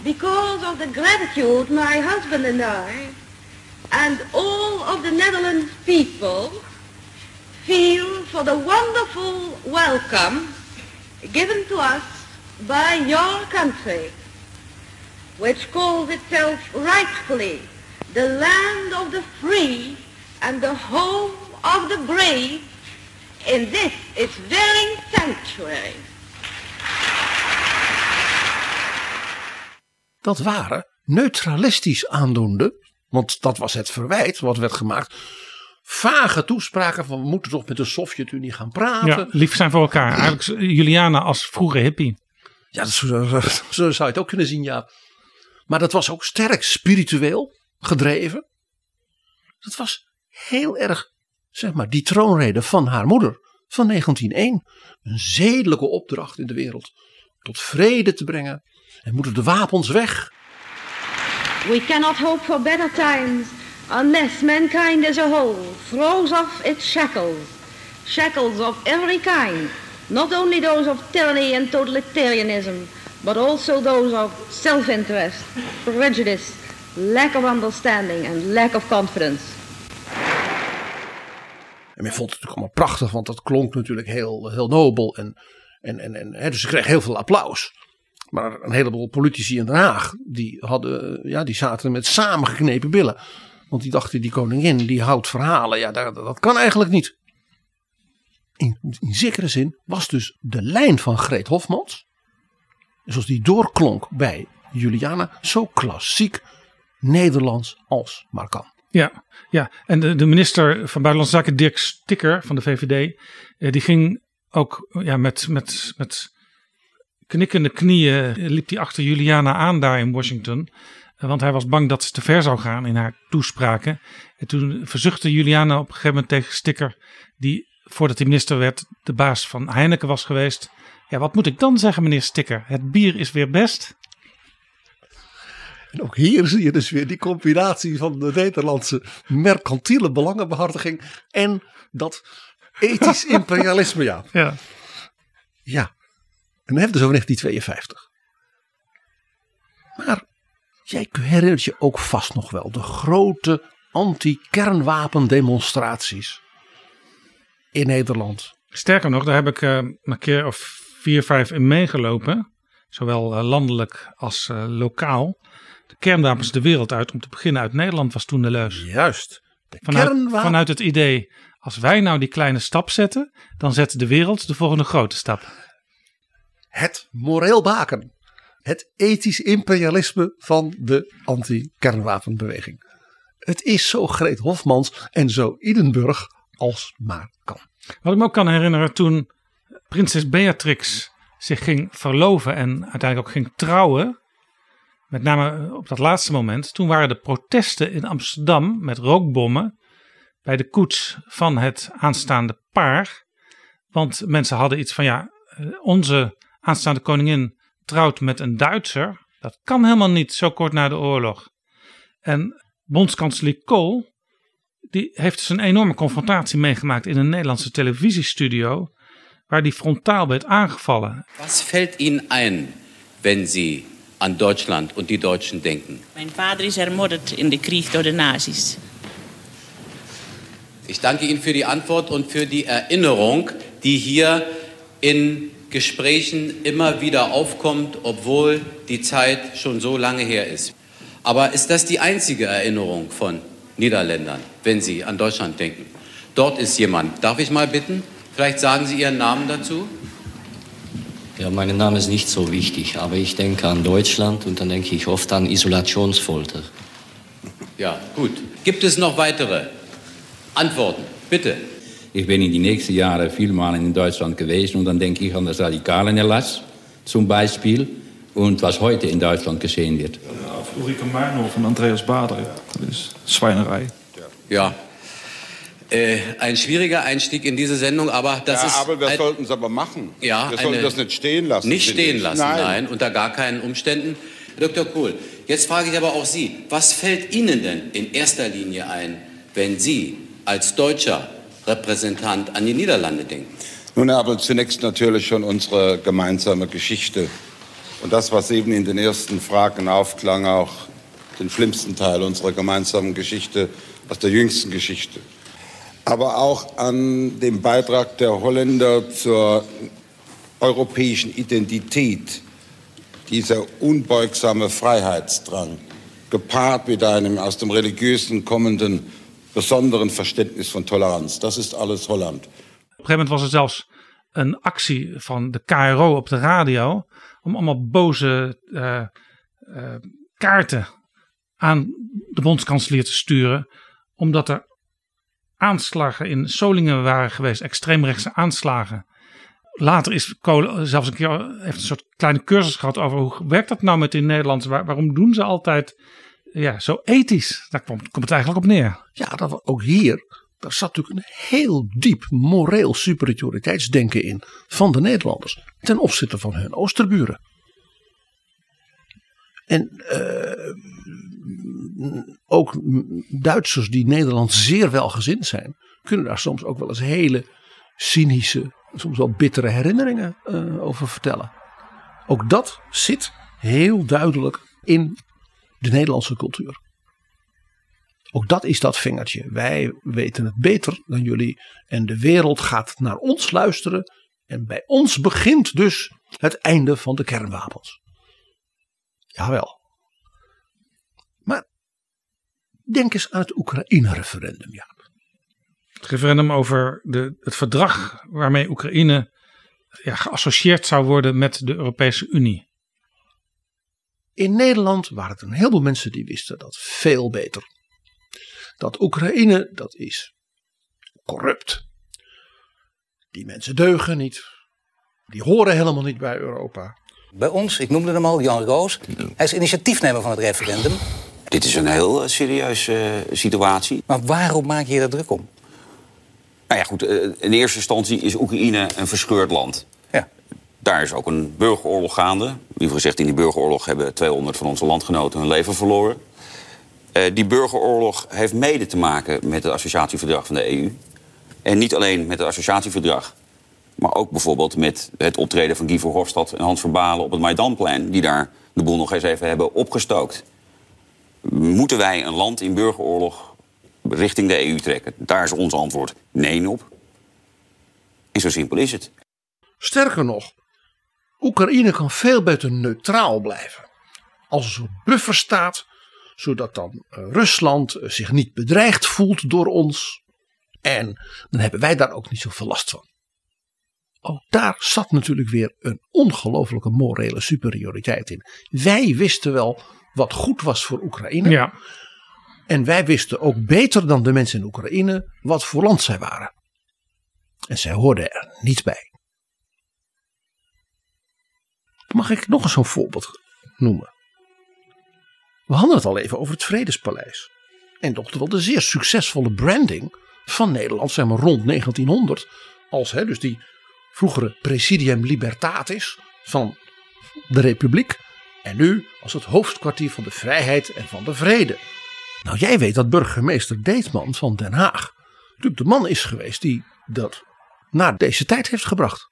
because of the gratitude my husband and I and all of the Netherlands people feel for the wonderful welcome given to us by your country, which calls itself rightfully the land of the free and the home of the brave in this its very sanctuary. Dat waren neutralistisch aandoende, want dat was het verwijt wat werd gemaakt. Vage toespraken van we moeten toch met de Sovjet-Unie gaan praten. Ja, lief zijn voor elkaar. Eigenlijk Juliana als vroege hippie. Ja, dat zo, zo, [LAUGHS] zo zou je het ook kunnen zien, ja. Maar dat was ook sterk spiritueel gedreven. Dat was heel erg, zeg maar, die troonrede van haar moeder van 1901. Een zedelijke opdracht in de wereld. Tot vrede te brengen. En moeten de wapens weg. We cannot hope for better times unless mankind as a whole throws off its shackles. Shackles of every kind. Not only those of tyranny and totalitarianism, but also those of self-interest, prejudice, lack of understanding and lack of confidence. En men vond het natuurlijk allemaal prachtig, want dat klonk natuurlijk heel, heel nobel. En, en, en, en, hè, dus ze kreeg heel veel applaus. Maar een heleboel politici in Den Haag, die, hadden, ja, die zaten met samengeknepen billen. Want die dachten, die koningin, die houdt verhalen. Ja, dat, dat kan eigenlijk niet. In, in zekere zin was dus de lijn van Greet Hofmans, zoals die doorklonk bij Juliana, zo klassiek Nederlands als maar kan. Ja, ja. en de, minister van Buitenlandse Zaken, Dirk Stikker van de VVD, eh, die ging ook ja, met, met, met knikkende knieën eh, liep hij achter Juliana aan daar in Washington. Eh, Want hij was bang dat ze te ver zou gaan in haar toespraken. En toen verzuchtte Juliana op een gegeven moment tegen Stikker, die voordat hij minister werd de baas van Heineken was geweest. Ja, wat moet ik dan zeggen, meneer Stikker? Het bier is weer best. En ook hier zie je dus weer die combinatie van de Nederlandse mercantiele belangenbehartiging en dat ethisch [LAUGHS] imperialisme. Ja. Ja. ja. En dan hebben we het dus over 1952. Maar jij herinnert je ook vast nog wel de grote anti-kernwapendemonstraties in Nederland. Sterker nog, daar heb ik uh, een keer of vier, vijf in meegelopen. Zowel uh, landelijk als uh, lokaal. Kernwapens de wereld uit. Om te beginnen uit Nederland was toen de leus. Juist. De vanuit, kernwapen... vanuit het idee, als wij nou die kleine stap zetten, dan zet de wereld de volgende grote stap. Het moreel baken. Het ethisch imperialisme van de anti-kernwapenbeweging. Het is zo Greet Hofmans en zo Idenburg als maar kan. Wat ik me ook kan herinneren toen prinses Beatrix zich ging verloven en uiteindelijk ook ging trouwen. Met name op dat laatste moment. Toen waren de protesten in Amsterdam met rookbommen bij de koets van het aanstaande paar. Want mensen hadden iets van ja, onze aanstaande koningin trouwt met een Duitser. Dat kan helemaal niet zo kort na de oorlog. En bondskanselier Kool, die heeft dus een enorme confrontatie meegemaakt in een Nederlandse televisiestudio, waar die frontaal werd aangevallen. Was fällt Ihnen ein, wenn Sie an Deutschland und die Deutschen denken? Mijn vader is ermordet in de Krieg door de nazi's. Ich danke Ihnen für die Antwort und für die Erinnerung, die hier in Gesprächen immer wieder aufkommt, obwohl die Zeit schon so lange her ist. Aber ist das die einzige Erinnerung von Niederländern, wenn Sie an Deutschland denken? Dort ist jemand. Darf ich mal bitten? Vielleicht sagen Sie Ihren Namen dazu. Ja, mein Name ist nicht so wichtig, aber ich denke an Deutschland und dann denke ich oft an Isolationsfolter. Ja, gut. Gibt es noch weitere Antworten? Bitte. Ich bin in die nächsten Jahre vielmal in Deutschland gewesen und dann denke ich an das Radikalenerlass zum Beispiel und was heute in Deutschland geschehen wird. Auf Ulrike Meinhof und Andreas Bader, das ist Schweinerei. Ja. Äh, ein schwieriger Einstieg in diese Sendung, aber das ja, ist. aber wir sollten es aber machen. Ja, wir sollten das nicht stehen lassen. Nicht stehen ich. lassen, Nein. nein. unter gar keinen Umständen. Dr. Kohl, Jetzt frage ich aber auch Sie, was fällt Ihnen denn in erster Linie ein, wenn Sie als deutscher Repräsentant an die Niederlande denken? Nun, Herr Abel, zunächst natürlich schon unsere gemeinsame Geschichte. Und das, was eben in den ersten Fragen aufklang, auch den schlimmsten Teil unserer gemeinsamen Geschichte aus der jüngsten Geschichte. Aber auch an dem Beitrag der Holländer zur europäischen Identität, dieser unbeugsame Freiheitsdrang, gepaart mit einem aus dem Religiösen kommenden besonderen Verständnis van Toleranz. Dat is alles Holland. Op een gegeven moment was er zelfs een actie van de KRO op de radio. om allemaal boze uh, uh, kaarten aan de bondskanselier te sturen. omdat er aanslagen in Solingen waren geweest, extreemrechtse aanslagen. Later is Kolen zelfs een keer heeft een soort kleine cursus gehad over hoe werkt dat nou met die Nederlanders? Waar, waarom doen ze altijd ja, zo ethisch? Daar komt, komt het eigenlijk op neer. Ja, dat ook hier. Daar zat natuurlijk een heel diep moreel superioriteitsdenken in van de Nederlanders ten opzichte van hun oosterburen. En uh, ook Duitsers die Nederland zeer welgezind zijn, kunnen daar soms ook wel eens hele cynische, soms wel bittere herinneringen uh, over vertellen. Ook dat zit heel duidelijk in de Nederlandse cultuur. Ook dat is dat vingertje. Wij weten het beter dan jullie en de wereld gaat naar ons luisteren. En bij ons begint dus het einde van de kernwapens. Jawel. Maar denk eens aan het Oekraïne-referendum, ja. Het referendum over de, het verdrag waarmee Oekraïne ja, geassocieerd zou worden met de Europese Unie. In Nederland waren het een heleboel mensen die wisten dat veel beter. Dat Oekraïne, dat is corrupt. Die mensen deugen niet. Die horen helemaal niet bij Europa. Bij ons, ik noemde hem al, Jan Roos. Hij is initiatiefnemer van het referendum. Dit is een heel uh, serieuze uh, situatie. Maar waarom maak je je daar druk om? Nou ja, goed. Uh, in eerste instantie is Oekraïne een verscheurd land. Ja. Daar is ook een burgeroorlog gaande. Liever gezegd, in die burgeroorlog hebben 200 van onze landgenoten hun leven verloren. Die burgeroorlog heeft mede te maken met het associatieverdrag van de EU. En niet alleen met het associatieverdrag. Maar ook bijvoorbeeld met het optreden van Guy Verhofstadt en Hans Verbalen op het Maidanplein. Die daar de boel nog eens even hebben opgestookt. Moeten wij een land in burgeroorlog richting de EU trekken? Daar is ons antwoord nee op. En zo simpel is het. Sterker nog, Oekraïne kan veel beter neutraal blijven. Als een soort bufferstaat, zodat dan Rusland zich niet bedreigd voelt door ons. En dan hebben wij daar ook niet zoveel last van. Ook daar zat natuurlijk weer een ongelofelijke morele superioriteit in. Wij wisten wel wat goed was voor Oekraïne. Ja. En wij wisten ook beter dan de mensen in Oekraïne wat voor land zij waren. En zij hoorden er niet bij. Mag ik nog eens zo'n voorbeeld noemen? We hadden het al even over het Vredespaleis. En toch wel de zeer succesvolle branding van Nederland, zeg maar rond 1900. Als hè, dus die vroegere Presidium Libertatis van de Republiek. En nu als het hoofdkwartier van de vrijheid en van de vrede. Nou, jij weet dat burgemeester Deetman van Den Haag natuurlijk de man is geweest die dat naar deze tijd heeft gebracht.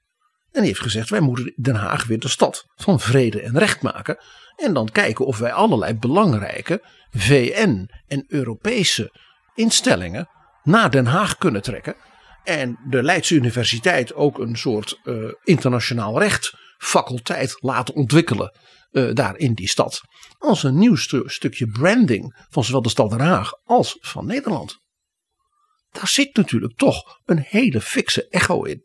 En die heeft gezegd: wij moeten Den Haag weer de stad van vrede en recht maken. En dan kijken of wij allerlei belangrijke VN en Europese instellingen naar Den Haag kunnen trekken. En de Leidse Universiteit ook een soort uh, internationaal recht faculteit laten ontwikkelen uh, daar in die stad. Als een nieuw stu stukje branding van zowel de stad Den Haag als van Nederland. Daar zit natuurlijk toch een hele fikse echo in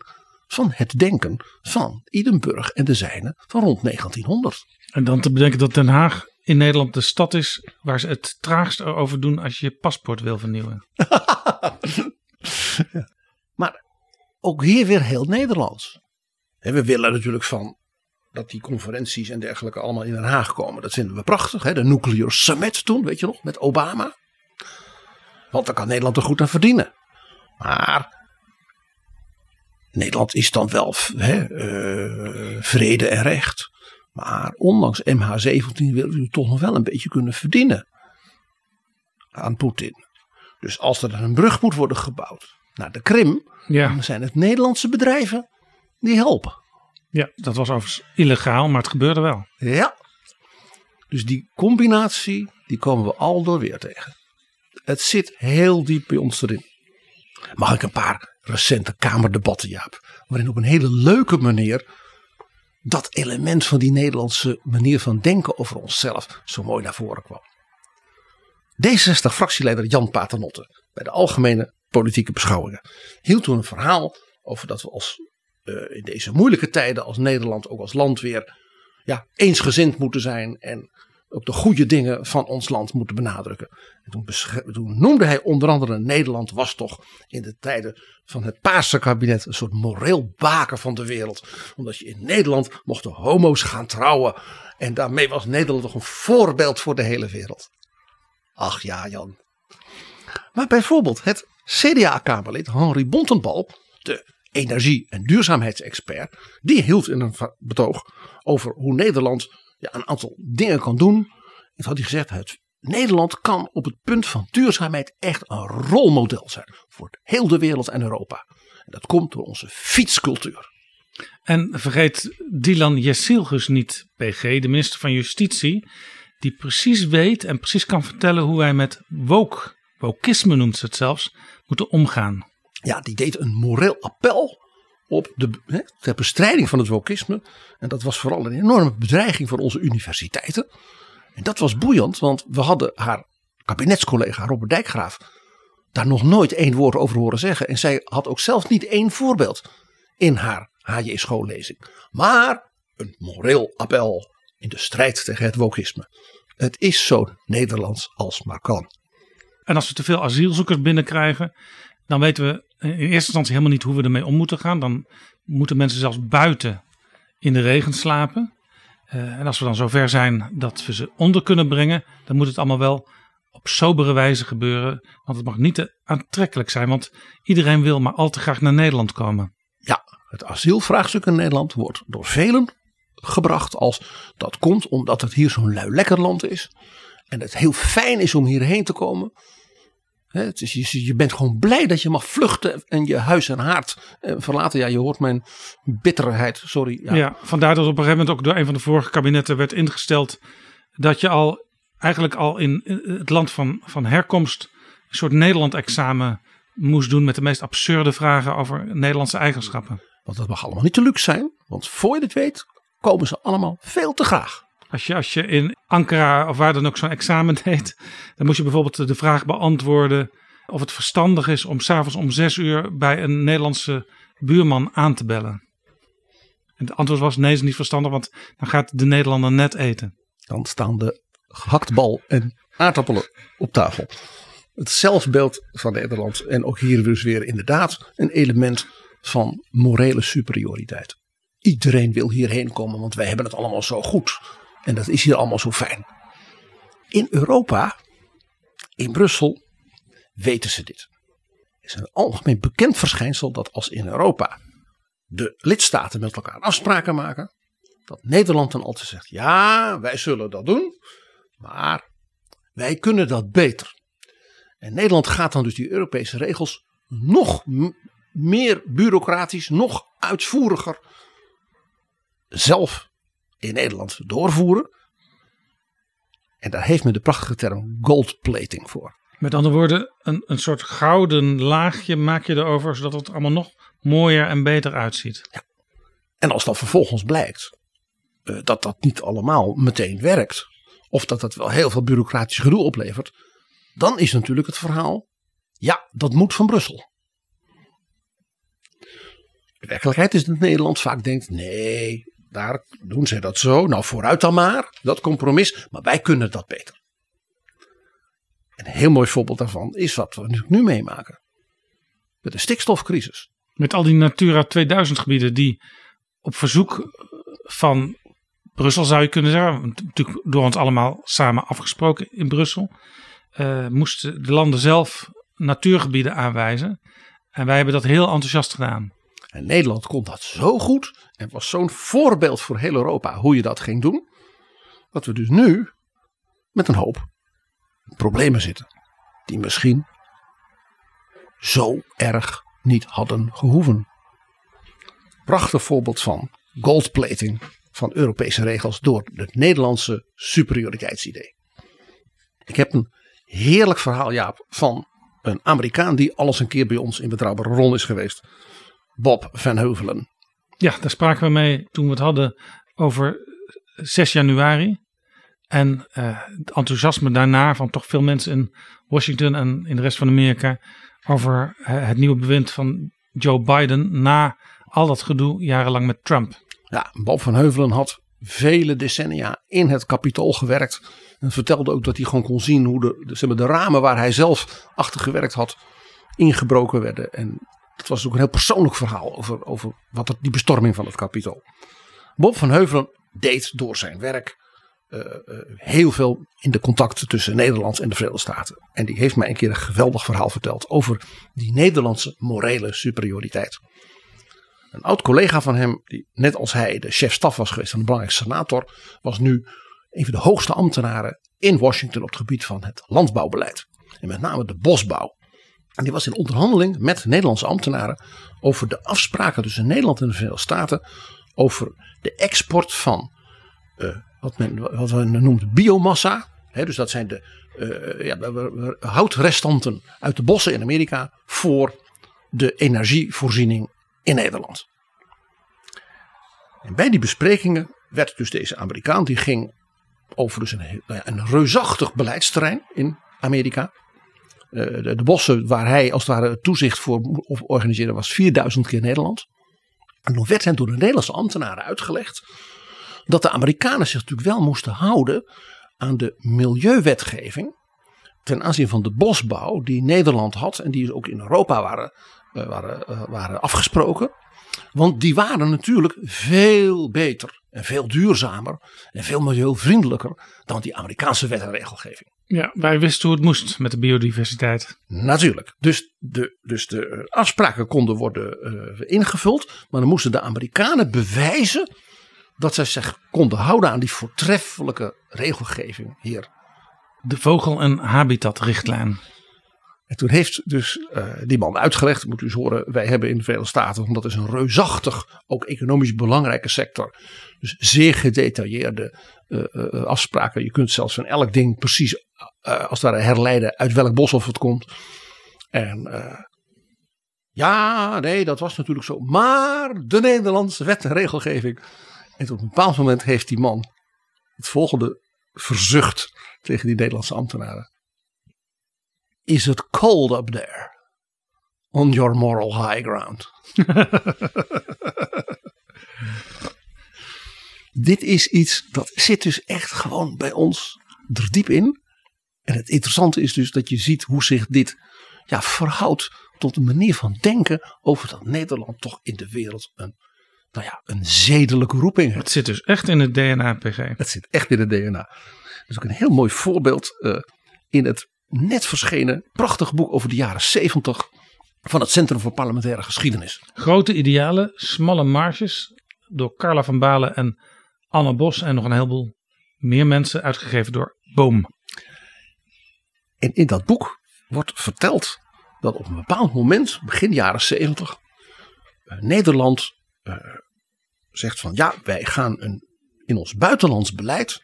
van het denken van Idenburg en de zijnen van rond 1900. En dan te bedenken dat Den Haag in Nederland de stad is waar ze het traagst over doen als je je paspoort wil vernieuwen. [LAUGHS] [LAUGHS] ja. Maar ook hier weer heel Nederlands. En we willen natuurlijk van dat die conferenties en dergelijke allemaal in Den Haag komen. Dat vinden we prachtig. Hè? De Nuclear Summit toen, weet je nog, met Obama. Want daar kan Nederland er goed aan verdienen. Maar Nederland is dan wel hè, uh, vrede en recht. Maar ondanks MH17 willen we toch nog wel een beetje kunnen verdienen aan Poetin. Dus als er een brug moet worden gebouwd naar de Krim, Ja. dan zijn het Nederlandse bedrijven die helpen. Ja, dat was overigens illegaal, maar het gebeurde wel. Ja. Dus die combinatie, die komen we al door weer tegen. Het zit heel diep bij ons erin. Mag ik een paar recente Kamerdebatten, Jaap, waarin op een hele leuke manier dat element van die Nederlandse manier van denken over onszelf zo mooi naar voren kwam. D66-fractieleider Jan Paternotte bij de algemene politieke beschouwingen hield toen een verhaal over dat we als, in deze moeilijke tijden als Nederland, ook als land weer ja, eensgezind moeten zijn en ook de goede dingen van ons land moeten benadrukken. En toen, noemde hij onder andere Nederland was toch in de tijden van het Paarse kabinet een soort moreel baken van de wereld. Omdat je in Nederland mochten homo's gaan trouwen. En daarmee was Nederland toch een voorbeeld voor de hele wereld. Ach ja, Jan. Maar bijvoorbeeld het CDA-Kamerlid Henri Bontenbal, de energie- en duurzaamheidsexpert, die hield in een betoog over hoe Nederland ja, een aantal dingen kan doen. En had hij gezegd, Nederland kan op het punt van duurzaamheid echt een rolmodel zijn voor heel de wereld en Europa. En dat komt door onze fietscultuur. En vergeet Dylan Jessilgus niet, PG, de minister van Justitie, die precies weet en precies kan vertellen hoe wij met woke, wokisme noemt ze het zelfs, moeten omgaan. Ja, die deed een moreel appel op de, ter bestrijding van het wokisme. En dat was vooral een enorme bedreiging voor onze universiteiten. En dat was boeiend, want we hadden haar kabinetscollega Robert Dijkgraaf daar nog nooit één woord over horen zeggen. En zij had ook zelf niet één voorbeeld in haar HJ schoollezing. Maar een moreel appel in de strijd tegen het wokisme. Het is zo Nederlands als maar kan. En als we te veel asielzoekers binnenkrijgen, dan weten we in eerste instantie helemaal niet hoe we ermee om moeten gaan. Dan moeten mensen zelfs buiten in de regen slapen. Eh, en als we dan zover zijn dat we ze onder kunnen brengen, dan moet het allemaal wel op sobere wijze gebeuren. Want het mag niet te aantrekkelijk zijn, want iedereen wil maar al te graag naar Nederland komen. Ja, het asielvraagstuk in Nederland wordt door velen gebracht als dat komt omdat het hier zo'n lui lekker land is. En het heel fijn is om hierheen te komen. Hè, het is, je, je bent gewoon blij dat je mag vluchten en je huis en haard eh, verlaten. Ja, je hoort mijn bitterheid, sorry. Ja. Ja, vandaar dat op een gegeven moment ook door een van de vorige kabinetten werd ingesteld dat je al eigenlijk al in het land van, van herkomst een soort Nederland-examen moest doen met de meest absurde vragen over Nederlandse eigenschappen. Want dat mag allemaal niet te luxe zijn, want voor je het weet komen ze allemaal veel te graag. Als je, als je in Ankara of waar dan ook zo'n examen [LAUGHS] deed, dan moest je bijvoorbeeld de vraag beantwoorden of het verstandig is om s'avonds om zes uur bij een Nederlandse buurman aan te bellen. En het antwoord was nee, is niet verstandig, want dan gaat de Nederlander net eten. Dan staan de gehaktbal en aardappelen op tafel. Het zelfbeeld van Nederland en ook hier dus weer inderdaad een element van morele superioriteit. Iedereen wil hierheen komen, want wij hebben het allemaal zo goed. En dat is hier allemaal zo fijn. In Europa, in Brussel, weten ze dit. Het is een algemeen bekend verschijnsel dat als in Europa de lidstaten met elkaar afspraken maken, dat Nederland dan altijd zegt: ja, wij zullen dat doen, maar wij kunnen dat beter. En Nederland gaat dan dus die Europese regels nog meer bureaucratisch, nog uitvoeriger zelf in Nederland doorvoeren. En daar heeft men de prachtige term goldplating voor. Met andere woorden, een, een soort gouden laagje maak je erover, zodat het allemaal nog mooier en beter uitziet. En als dan vervolgens blijkt eh, dat dat niet allemaal meteen werkt, of dat dat wel heel veel bureaucratisch gedoe oplevert, dan is natuurlijk het verhaal, ja, dat moet van Brussel. De werkelijkheid is dat Nederland vaak denkt, nee, daar doen zij dat zo, nou vooruit dan maar, dat compromis, maar wij kunnen dat beter. Een heel mooi voorbeeld daarvan is wat we nu- meemaken. Met de stikstofcrisis. Met al die Natura 2000 gebieden die op verzoek van Brussel zou je kunnen zeggen, natuurlijk door ons allemaal samen afgesproken in Brussel, eh, moesten de landen zelf natuurgebieden aanwijzen. En wij hebben dat heel enthousiast gedaan. En Nederland kon dat zo goed en was zo'n voorbeeld voor heel Europa hoe je dat ging doen. Dat we dus nu met een hoop problemen zitten. Die misschien zo erg niet hadden gehoeven. Prachtig voorbeeld van goldplating van Europese regels door het Nederlandse superioriteitsidee. Ik heb een heerlijk verhaal, Jaap, van een Amerikaan die alles een keer bij ons in Betrouwbare is geweest. Bob Van Heuvelen. Ja, daar spraken we mee toen we het hadden over 6 januari. En uh, het enthousiasme daarna van toch veel mensen in Washington en in de rest van Amerika over het nieuwe bewind van Joe Biden na al dat gedoe jarenlang met Trump. Ja, Bob van Heuvelen had vele decennia in het kapitool gewerkt. En vertelde ook dat hij gewoon kon zien hoe de, de, zeg maar, de ramen waar hij zelf achter gewerkt had ingebroken werden. En dat was ook een heel persoonlijk verhaal over, over wat het, die bestorming van het kapitool. Bob van Heuvelen deed door zijn werk uh, uh, heel veel in de contacten tussen Nederland en de Verenigde Staten. En die heeft mij een keer een geweldig verhaal verteld over die Nederlandse morele superioriteit. Een oud collega van hem, die net als hij de chef-staf was geweest van de belangrijkste senator, was nu een van de hoogste ambtenaren in Washington op het gebied van het landbouwbeleid. En met name de bosbouw. En die was in onderhandeling met Nederlandse ambtenaren over de afspraken tussen Nederland en de Verenigde Staten over de export van uh, wat men wat we noemen biomassa. Dus dat zijn de uh, ja, houtrestanten uit de bossen in Amerika voor de energievoorziening in Nederland. Bij die besprekingen werd dus deze Amerikaan, die ging over dus een, nou een reusachtig beleidsterrein in Amerika. Uh, de, de, bossen waar hij als het ware toezicht voor organiseerde was 4000 keer Nederland. En dan werd hen door de Nederlandse ambtenaren uitgelegd dat de Amerikanen zich natuurlijk wel moesten houden aan de milieuwetgeving ten aanzien van de bosbouw die Nederland had en die ook in Europa waren, uh, waren, uh, waren afgesproken. Want die waren natuurlijk veel beter en veel duurzamer en veel milieuvriendelijker dan die Amerikaanse wet en regelgeving. Ja, wij wisten hoe het moest met de biodiversiteit. Natuurlijk. Dus de, dus de afspraken konden worden uh, ingevuld, maar dan moesten de Amerikanen bewijzen dat zij zich konden houden aan die voortreffelijke regelgeving hier. De vogel- en habitatrichtlijn. En toen heeft dus uh, die man uitgelegd, moet u eens horen, wij hebben in de Staten, want dat is een reusachtig, ook economisch belangrijke sector. Dus zeer gedetailleerde uh, uh, afspraken. Je kunt zelfs van elk ding precies als ware herleiden uit welk boshof het komt. En ja, nee, dat was natuurlijk zo. Maar de Nederlandse wet en regelgeving. En op een bepaald moment heeft die man het volgende verzucht tegen die Nederlandse ambtenaren. Is it cold up there? On your moral high ground. [LAUGHS] Dit is iets dat zit dus echt gewoon bij ons er diep in. En het interessante is dus dat je ziet hoe zich dit ja, verhoudt tot een manier van denken over dat Nederland toch in de wereld een, nou ja, een zedelijke roeping heeft. Het zit dus echt in het DNA, PG. Het zit echt in het DNA. Dat is ook een heel mooi voorbeeld uh, in het net verschenen prachtig boek over de jaren 70 van het Centrum voor Parlementaire Geschiedenis. Grote idealen, smalle marges door Carla van Balen en Anne Bos en nog een heleboel meer mensen uitgegeven door Boom. En in dat boek wordt verteld dat op een bepaald moment, begin jaren 70, Nederland uh, zegt van ja, wij gaan een, in ons buitenlands beleid,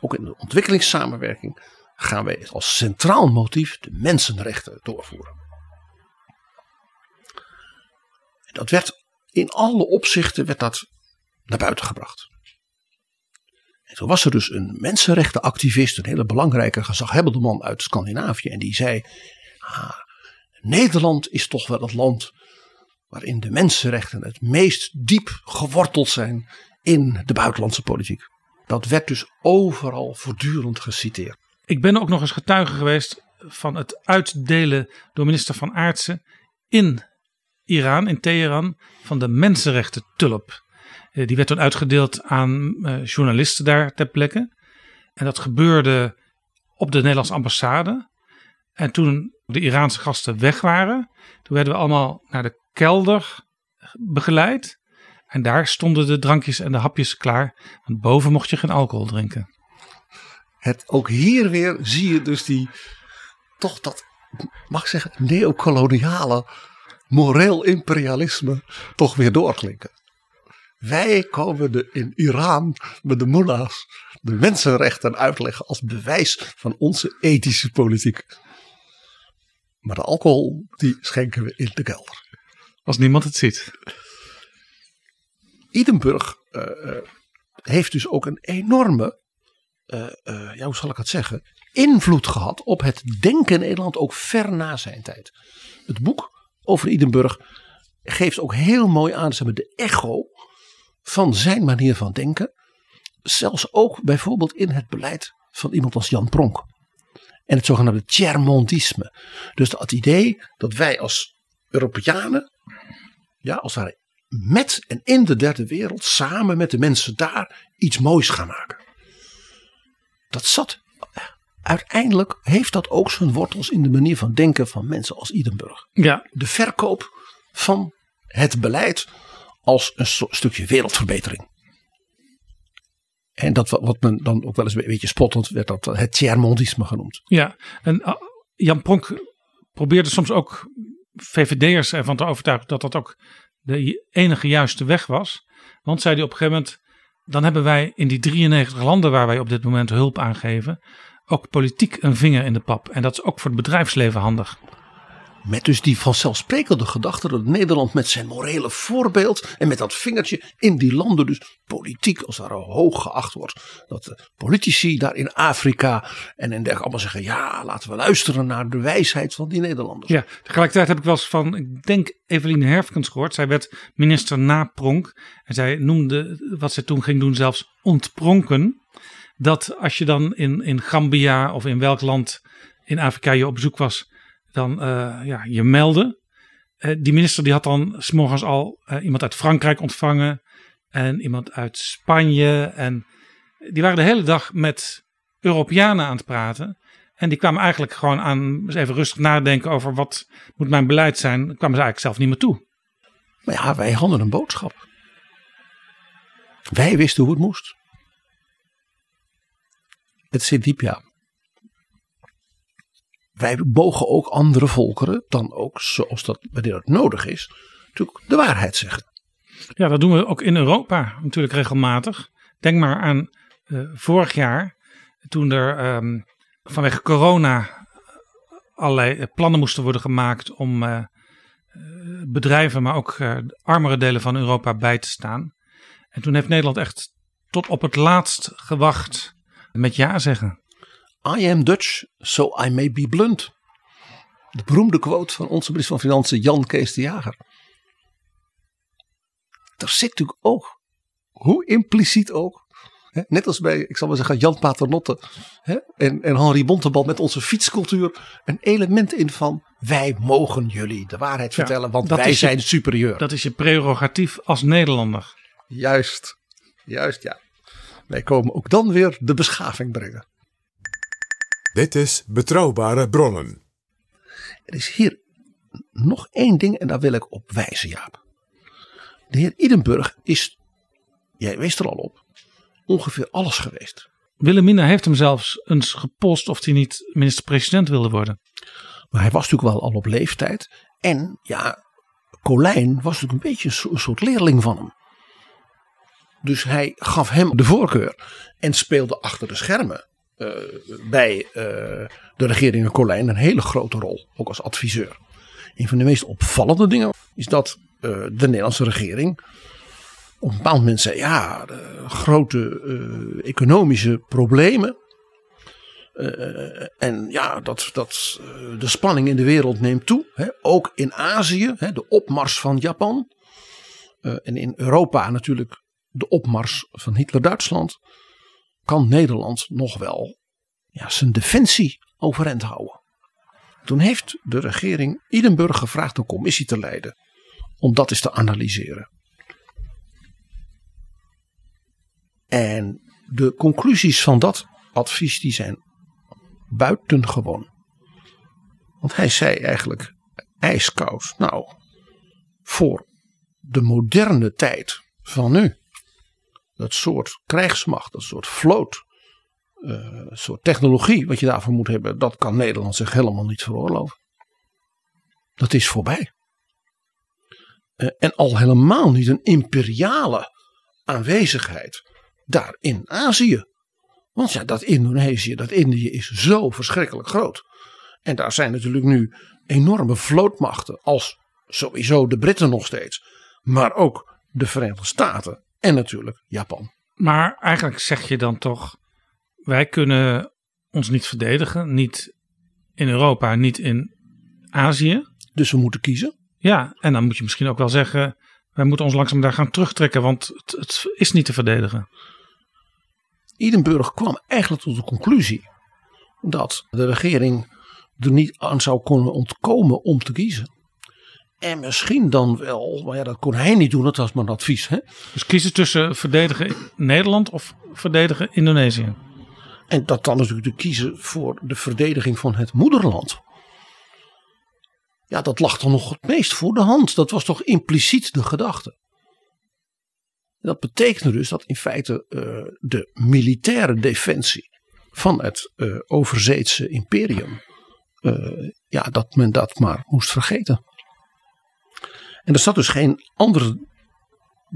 ook in de ontwikkelingssamenwerking, gaan wij als centraal motief de mensenrechten doorvoeren. En dat werd in alle opzichten werd dat naar buiten gebracht. En toen was er dus een mensenrechtenactivist, een hele belangrijke gezaghebbende man uit Scandinavië. En die zei, ah, Nederland is toch wel het land waarin de mensenrechten het meest diep geworteld zijn in de buitenlandse politiek. Dat werd dus overal voortdurend geciteerd. Ik ben ook nog eens getuige geweest van het uitdelen door minister van Aartsen in Iran, in Teheran, van de mensenrechten tulp. Die werd toen uitgedeeld aan journalisten daar ter plekke. En dat gebeurde op de Nederlandse ambassade. En toen de Iraanse gasten weg waren, toen werden we allemaal naar de kelder begeleid. En daar stonden de drankjes en de hapjes klaar. Want boven mocht je geen alcohol drinken. Het, ook hier weer zie je dus die, toch dat, mag ik zeggen, neocoloniale moreel imperialisme toch weer doorklinken. Wij komen de, in Iran met de mullahs de mensenrechten uitleggen als bewijs van onze ethische politiek. Maar de alcohol, die schenken we in de kelder. Als niemand het ziet. Idenburg uh, uh, heeft dus ook een enorme, uh, ja, hoe zal ik het zeggen, invloed gehad op het denken in Nederland ook ver na zijn tijd. Het boek over Idenburg geeft ook heel mooi aan zeg maar, de echo van zijn manier van denken. Zelfs ook bijvoorbeeld in het beleid van iemand als Jan Pronk. En het zogenaamde Tjermondisme. Dus dat idee dat wij als Europeanen, ja, als het ware met en in de derde wereld, samen met de mensen daar, iets moois gaan maken. Dat zat. Uiteindelijk heeft dat ook zijn wortels in de manier van denken van mensen als Idenburg. Ja. De verkoop van het beleid als een stukje wereldverbetering. En dat wat men dan ook wel eens een beetje spottend werd dat het Tjermondisme genoemd. Ja, en uh, Jan Pronk probeerde soms ook VVD'ers ervan te overtuigen dat dat ook de enige juiste weg was. Want zei hij op een gegeven moment, dan hebben wij in die 93 landen waar wij op dit moment hulp aan geven, ook politiek een vinger in de pap. En dat is ook voor het bedrijfsleven handig. Met dus die vanzelfsprekende gedachte dat Nederland met zijn morele voorbeeld en met dat vingertje in die landen dus politiek als daar hoog geacht wordt. Dat de politici daar in Afrika en in dergelijke allemaal zeggen ja laten we luisteren naar de wijsheid van die Nederlanders. Ja, tegelijkertijd heb ik wel eens van, ik denk Eveline Herfkens gehoord. Zij werd minister na Pronk en zij noemde wat zij toen ging doen zelfs ontpronken. Dat als je dan in, in Gambia of in welk land in Afrika je op bezoek was dan uh, ja, je melden. Uh, die minister die had dan s'morgens al uh, iemand uit Frankrijk ontvangen en iemand uit Spanje. En die waren de hele dag met Europeanen aan het praten. En die kwamen eigenlijk gewoon aan eens even rustig nadenken over wat moet mijn beleid zijn. Daar kwamen ze eigenlijk zelf niet meer toe. Maar ja, wij hadden een boodschap. Wij wisten hoe het moest. Het zit diep, ja wij mogen ook andere volkeren dan ook, zoals dat wanneer het nodig is, natuurlijk de waarheid zeggen. Ja, dat doen we ook in Europa natuurlijk regelmatig. Denk maar aan uh, vorig jaar, toen er um, vanwege corona allerlei plannen moesten worden gemaakt om bedrijven, maar ook armere delen van Europa bij te staan. En toen heeft Nederland echt tot op het laatst gewacht met ja zeggen. I am Dutch, so I may be blunt. De beroemde quote van onze minister van Financiën Jan Kees de Jager. Daar zit natuurlijk ook, hoe impliciet ook, hè, net als bij, ik zal maar zeggen, Jan Paternotte hè, en, en Henri Bontebal met onze fietscultuur, een element in van wij mogen jullie de waarheid Ja, vertellen, want wij je- zijn superieur. Dat is je prerogatief als Nederlander. Juist, juist ja. Wij komen ook dan weer de beschaving brengen. Dit is Betrouwbare Bronnen. Er is hier nog één ding en daar wil ik op wijzen, Jaap. De heer Idenburg is, jij wees er al op, ongeveer alles geweest. Wilhelmina heeft hem zelfs eens gepost of hij niet minister-president wilde worden. Maar hij was natuurlijk wel al op leeftijd. En ja, Colijn was natuurlijk een beetje een so- een soort leerling van hem. Dus hij gaf hem de voorkeur en speelde achter de schermen bij eh, de regering Colijn een hele grote rol, ook als adviseur. Een van de meest opvallende dingen is dat eh, de Nederlandse regering op een bepaald moment zei: ja, de grote eh, economische problemen. Eh, en ja, dat, dat, eh, de spanning in de wereld neemt toe. Hè, ook in Azië, hè, de opmars van Japan. Eh, en in Europa natuurlijk de opmars van Hitler-Duitsland. Kan Nederland nog wel ja, zijn defensie overeind houden. Toen heeft de regering Idenburg gevraagd een commissie te leiden. Om dat eens te analyseren. En de conclusies van dat advies die zijn buitengewoon. Want hij zei eigenlijk ijskoud. Nou, voor de moderne tijd van nu. Dat soort krijgsmacht, dat soort vloot, uh, soort technologie wat je daarvoor moet hebben, dat kan Nederland zich helemaal niet veroorloven. Dat is voorbij. Uh, en al helemaal niet een imperiale aanwezigheid daar in Azië. Want ja, dat Indonesië, dat Indië is zo verschrikkelijk groot. En daar zijn natuurlijk nu enorme vlootmachten als sowieso de Britten nog steeds. Maar ook de Verenigde Staten en natuurlijk Japan. Maar eigenlijk zeg je dan toch, wij kunnen ons niet verdedigen. Niet in Europa, niet in Azië. Dus we moeten kiezen. Ja, en dan moet je misschien ook wel zeggen, wij moeten ons langzaam daar gaan terugtrekken, want het, het is niet te verdedigen. Edinburgh kwam eigenlijk tot de conclusie dat de regering er niet aan zou kunnen ontkomen om te kiezen. En misschien dan wel, maar ja, dat kon hij niet doen, dat was mijn advies. Hè? Dus kiezen tussen verdedigen Nederland of verdedigen Indonesië? En dat dan natuurlijk te kiezen voor de verdediging van het moederland. Ja, dat lag dan nog het meest voor de hand. Dat was toch impliciet de gedachte. Dat betekende dus dat in feite uh, de militaire defensie van het uh, overzeetse imperium, uh, ja, dat men dat maar moest vergeten. En er zat dus geen andere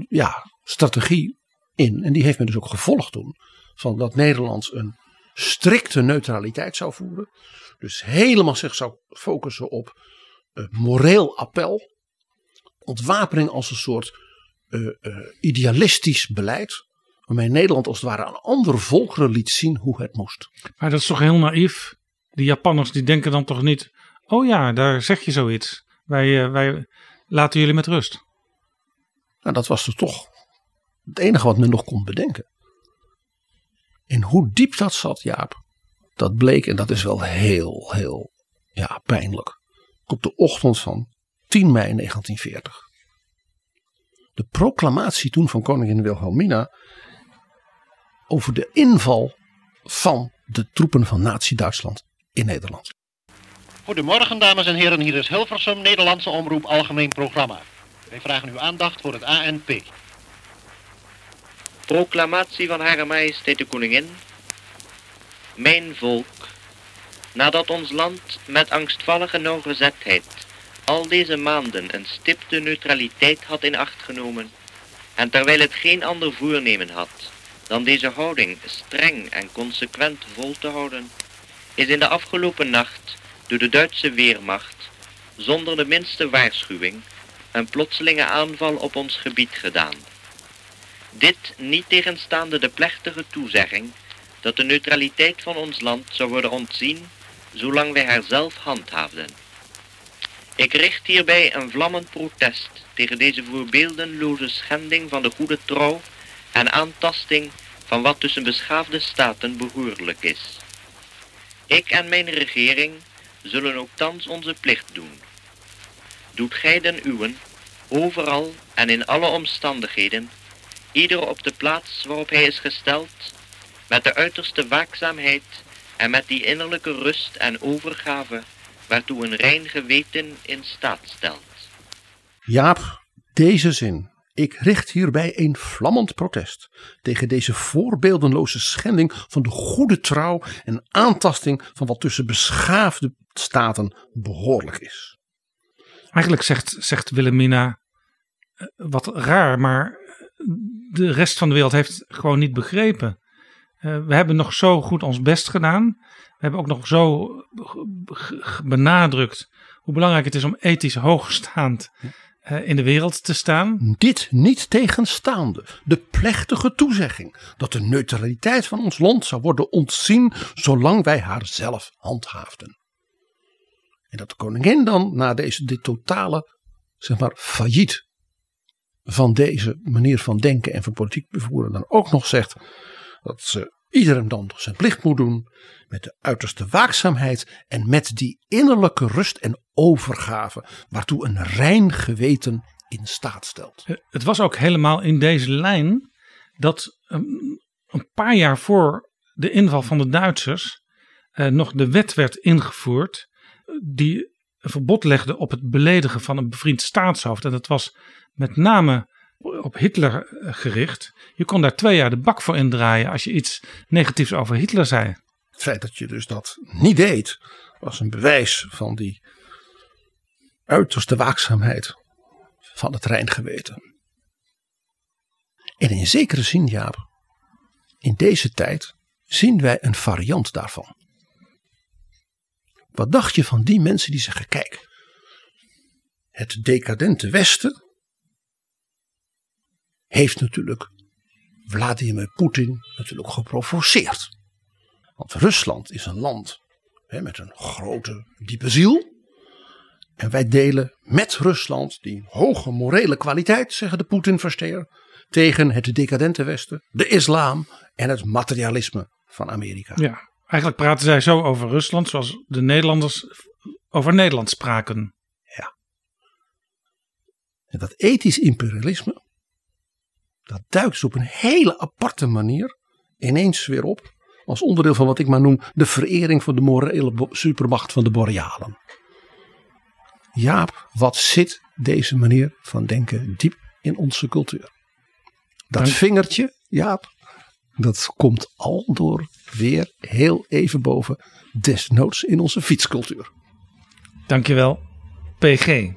ja, strategie in. En die heeft men dus ook gevolgd toen. Van dat Nederland een strikte neutraliteit zou voeren. Dus helemaal zich zou focussen op uh, moreel appel. Ontwapening als een soort uh, uh, idealistisch beleid. Waarmee Nederland als het ware aan andere volkeren liet zien hoe het moest. Maar dat is toch heel naïef? Die Japanners die denken dan toch niet. Oh ja, daar zeg je zoiets. Wij, wij laten jullie met rust. Nou, dat was dus toch het enige wat men nog kon bedenken. En hoe diep dat zat, Jaap, dat bleek, en dat is wel heel, heel ja, pijnlijk. Op de ochtend van 10 mei 1940. De proclamatie toen van koningin Wilhelmina over de inval van de troepen van Nazi-Duitsland in Nederland. Goedemorgen dames en heren, hier is Hilversum, Nederlandse Omroep Algemeen Programma. Wij vragen uw aandacht voor het ANP. Proclamatie van Hare Majesteit de Koningin. Mijn volk, nadat ons land met angstvallige nauwgezetheid al deze maanden een stipte neutraliteit had in acht genomen, en terwijl het geen ander voornemen had dan deze houding streng en consequent vol te houden, is in de afgelopen nacht door de Duitse Weermacht zonder de minste waarschuwing een plotselinge aanval op ons gebied gedaan. Dit niet tegenstaande de plechtige toezegging dat de neutraliteit van ons land zou worden ontzien zolang wij haar zelf handhaafden. Ik richt hierbij een vlammend protest tegen deze voorbeeldenloze schending van de goede trouw en aantasting van wat tussen beschaafde staten behoorlijk is. Ik en mijn regering zullen ook thans onze plicht doen. Doet gij den uwen, overal en in alle omstandigheden, ieder op de plaats waarop hij is gesteld, met de uiterste waakzaamheid en met die innerlijke rust en overgave waartoe een rein geweten in staat stelt. Jaap, deze zin. Ik richt hierbij een vlammend protest tegen deze voorbeeldenloze schending van de goede trouw en aantasting van wat tussen beschaafde staten behoorlijk is. Eigenlijk zegt, zegt Wilhelmina eh, wat raar, maar de rest van de wereld heeft gewoon niet begrepen. Uh, we hebben nog zo goed ons best gedaan. We hebben ook nog zo benadrukt hoe belangrijk het is om ethisch hoogstaand in de wereld te staan. Dit niet tegenstaande de plechtige toezegging dat de neutraliteit van ons land zou worden ontzien zolang wij haar zelf handhaafden. En dat de koningin dan na deze dit totale zeg maar failliet van deze manier van denken en van politiek bevoeren dan ook nog zegt dat ze iedereen dan zijn plicht moet doen met de uiterste waakzaamheid en met die innerlijke rust en overgave waartoe een rein geweten in staat stelt. Het was ook helemaal in deze lijn dat een paar jaar voor de inval van de Duitsers eh, nog de wet werd ingevoerd die een verbod legde op het beledigen van een bevriend staatshoofd. En dat was met name op Hitler eh, gericht. Je kon daar twee jaar de bak voor indraaien als je iets negatiefs over Hitler zei. Het feit dat je dus dat niet deed, was een bewijs van die uiterste waakzaamheid van het Rijngeweten. En in zekere zin, Jaap, in deze tijd zien wij een variant daarvan. Wat dacht je van die mensen die zeggen: kijk, het decadente Westen heeft natuurlijk Vladimir Poetin natuurlijk geprovoceerd. Want Rusland is een land hè, met een grote, diepe ziel. En wij delen met Rusland die hoge morele kwaliteit, zeggen de Poetin-versteer, tegen het decadente Westen, de islam en het materialisme van Amerika. Ja, eigenlijk praten zij zo over Rusland zoals de Nederlanders over Nederland spraken. Ja. En dat ethisch imperialisme, dat duikt op een hele aparte manier ineens weer op. Als onderdeel van wat ik maar noem de verering van de morele supermacht van de Borealen. Jaap, wat zit deze manier van denken diep in onze cultuur? Dat vingertje, Jaap, dat komt al door weer heel even boven, desnoods in onze fietscultuur. Dankjewel, PG.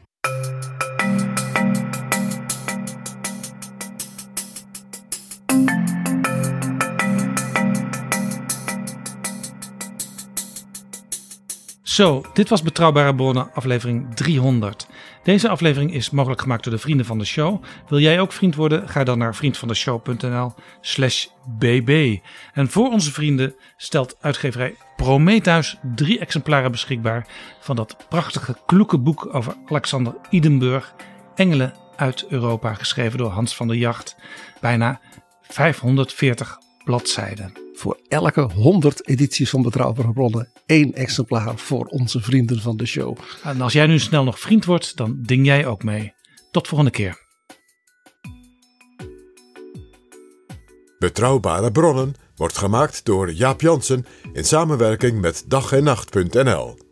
Zo, dit was Betrouwbare Bronnen, aflevering 300. Deze aflevering is mogelijk gemaakt door de vrienden van de show. Wil jij ook vriend worden? Ga dan naar vriendvandeshow.nl/slash bb. En voor onze vrienden stelt uitgeverij Prometheus drie exemplaren beschikbaar van dat prachtige kloeke boek over Alexander Idenburg, Engelen uit Europa, geschreven door Hans van der Jacht. Bijna 540 bladzijden. Voor elke 100 edities van Betrouwbare Bronnen één exemplaar voor onze vrienden van de show. En als jij nu snel nog vriend wordt, dan ding jij ook mee. Tot volgende keer. Betrouwbare bronnen wordt gemaakt door Jaap Jansen in samenwerking met dag en nacht.nl.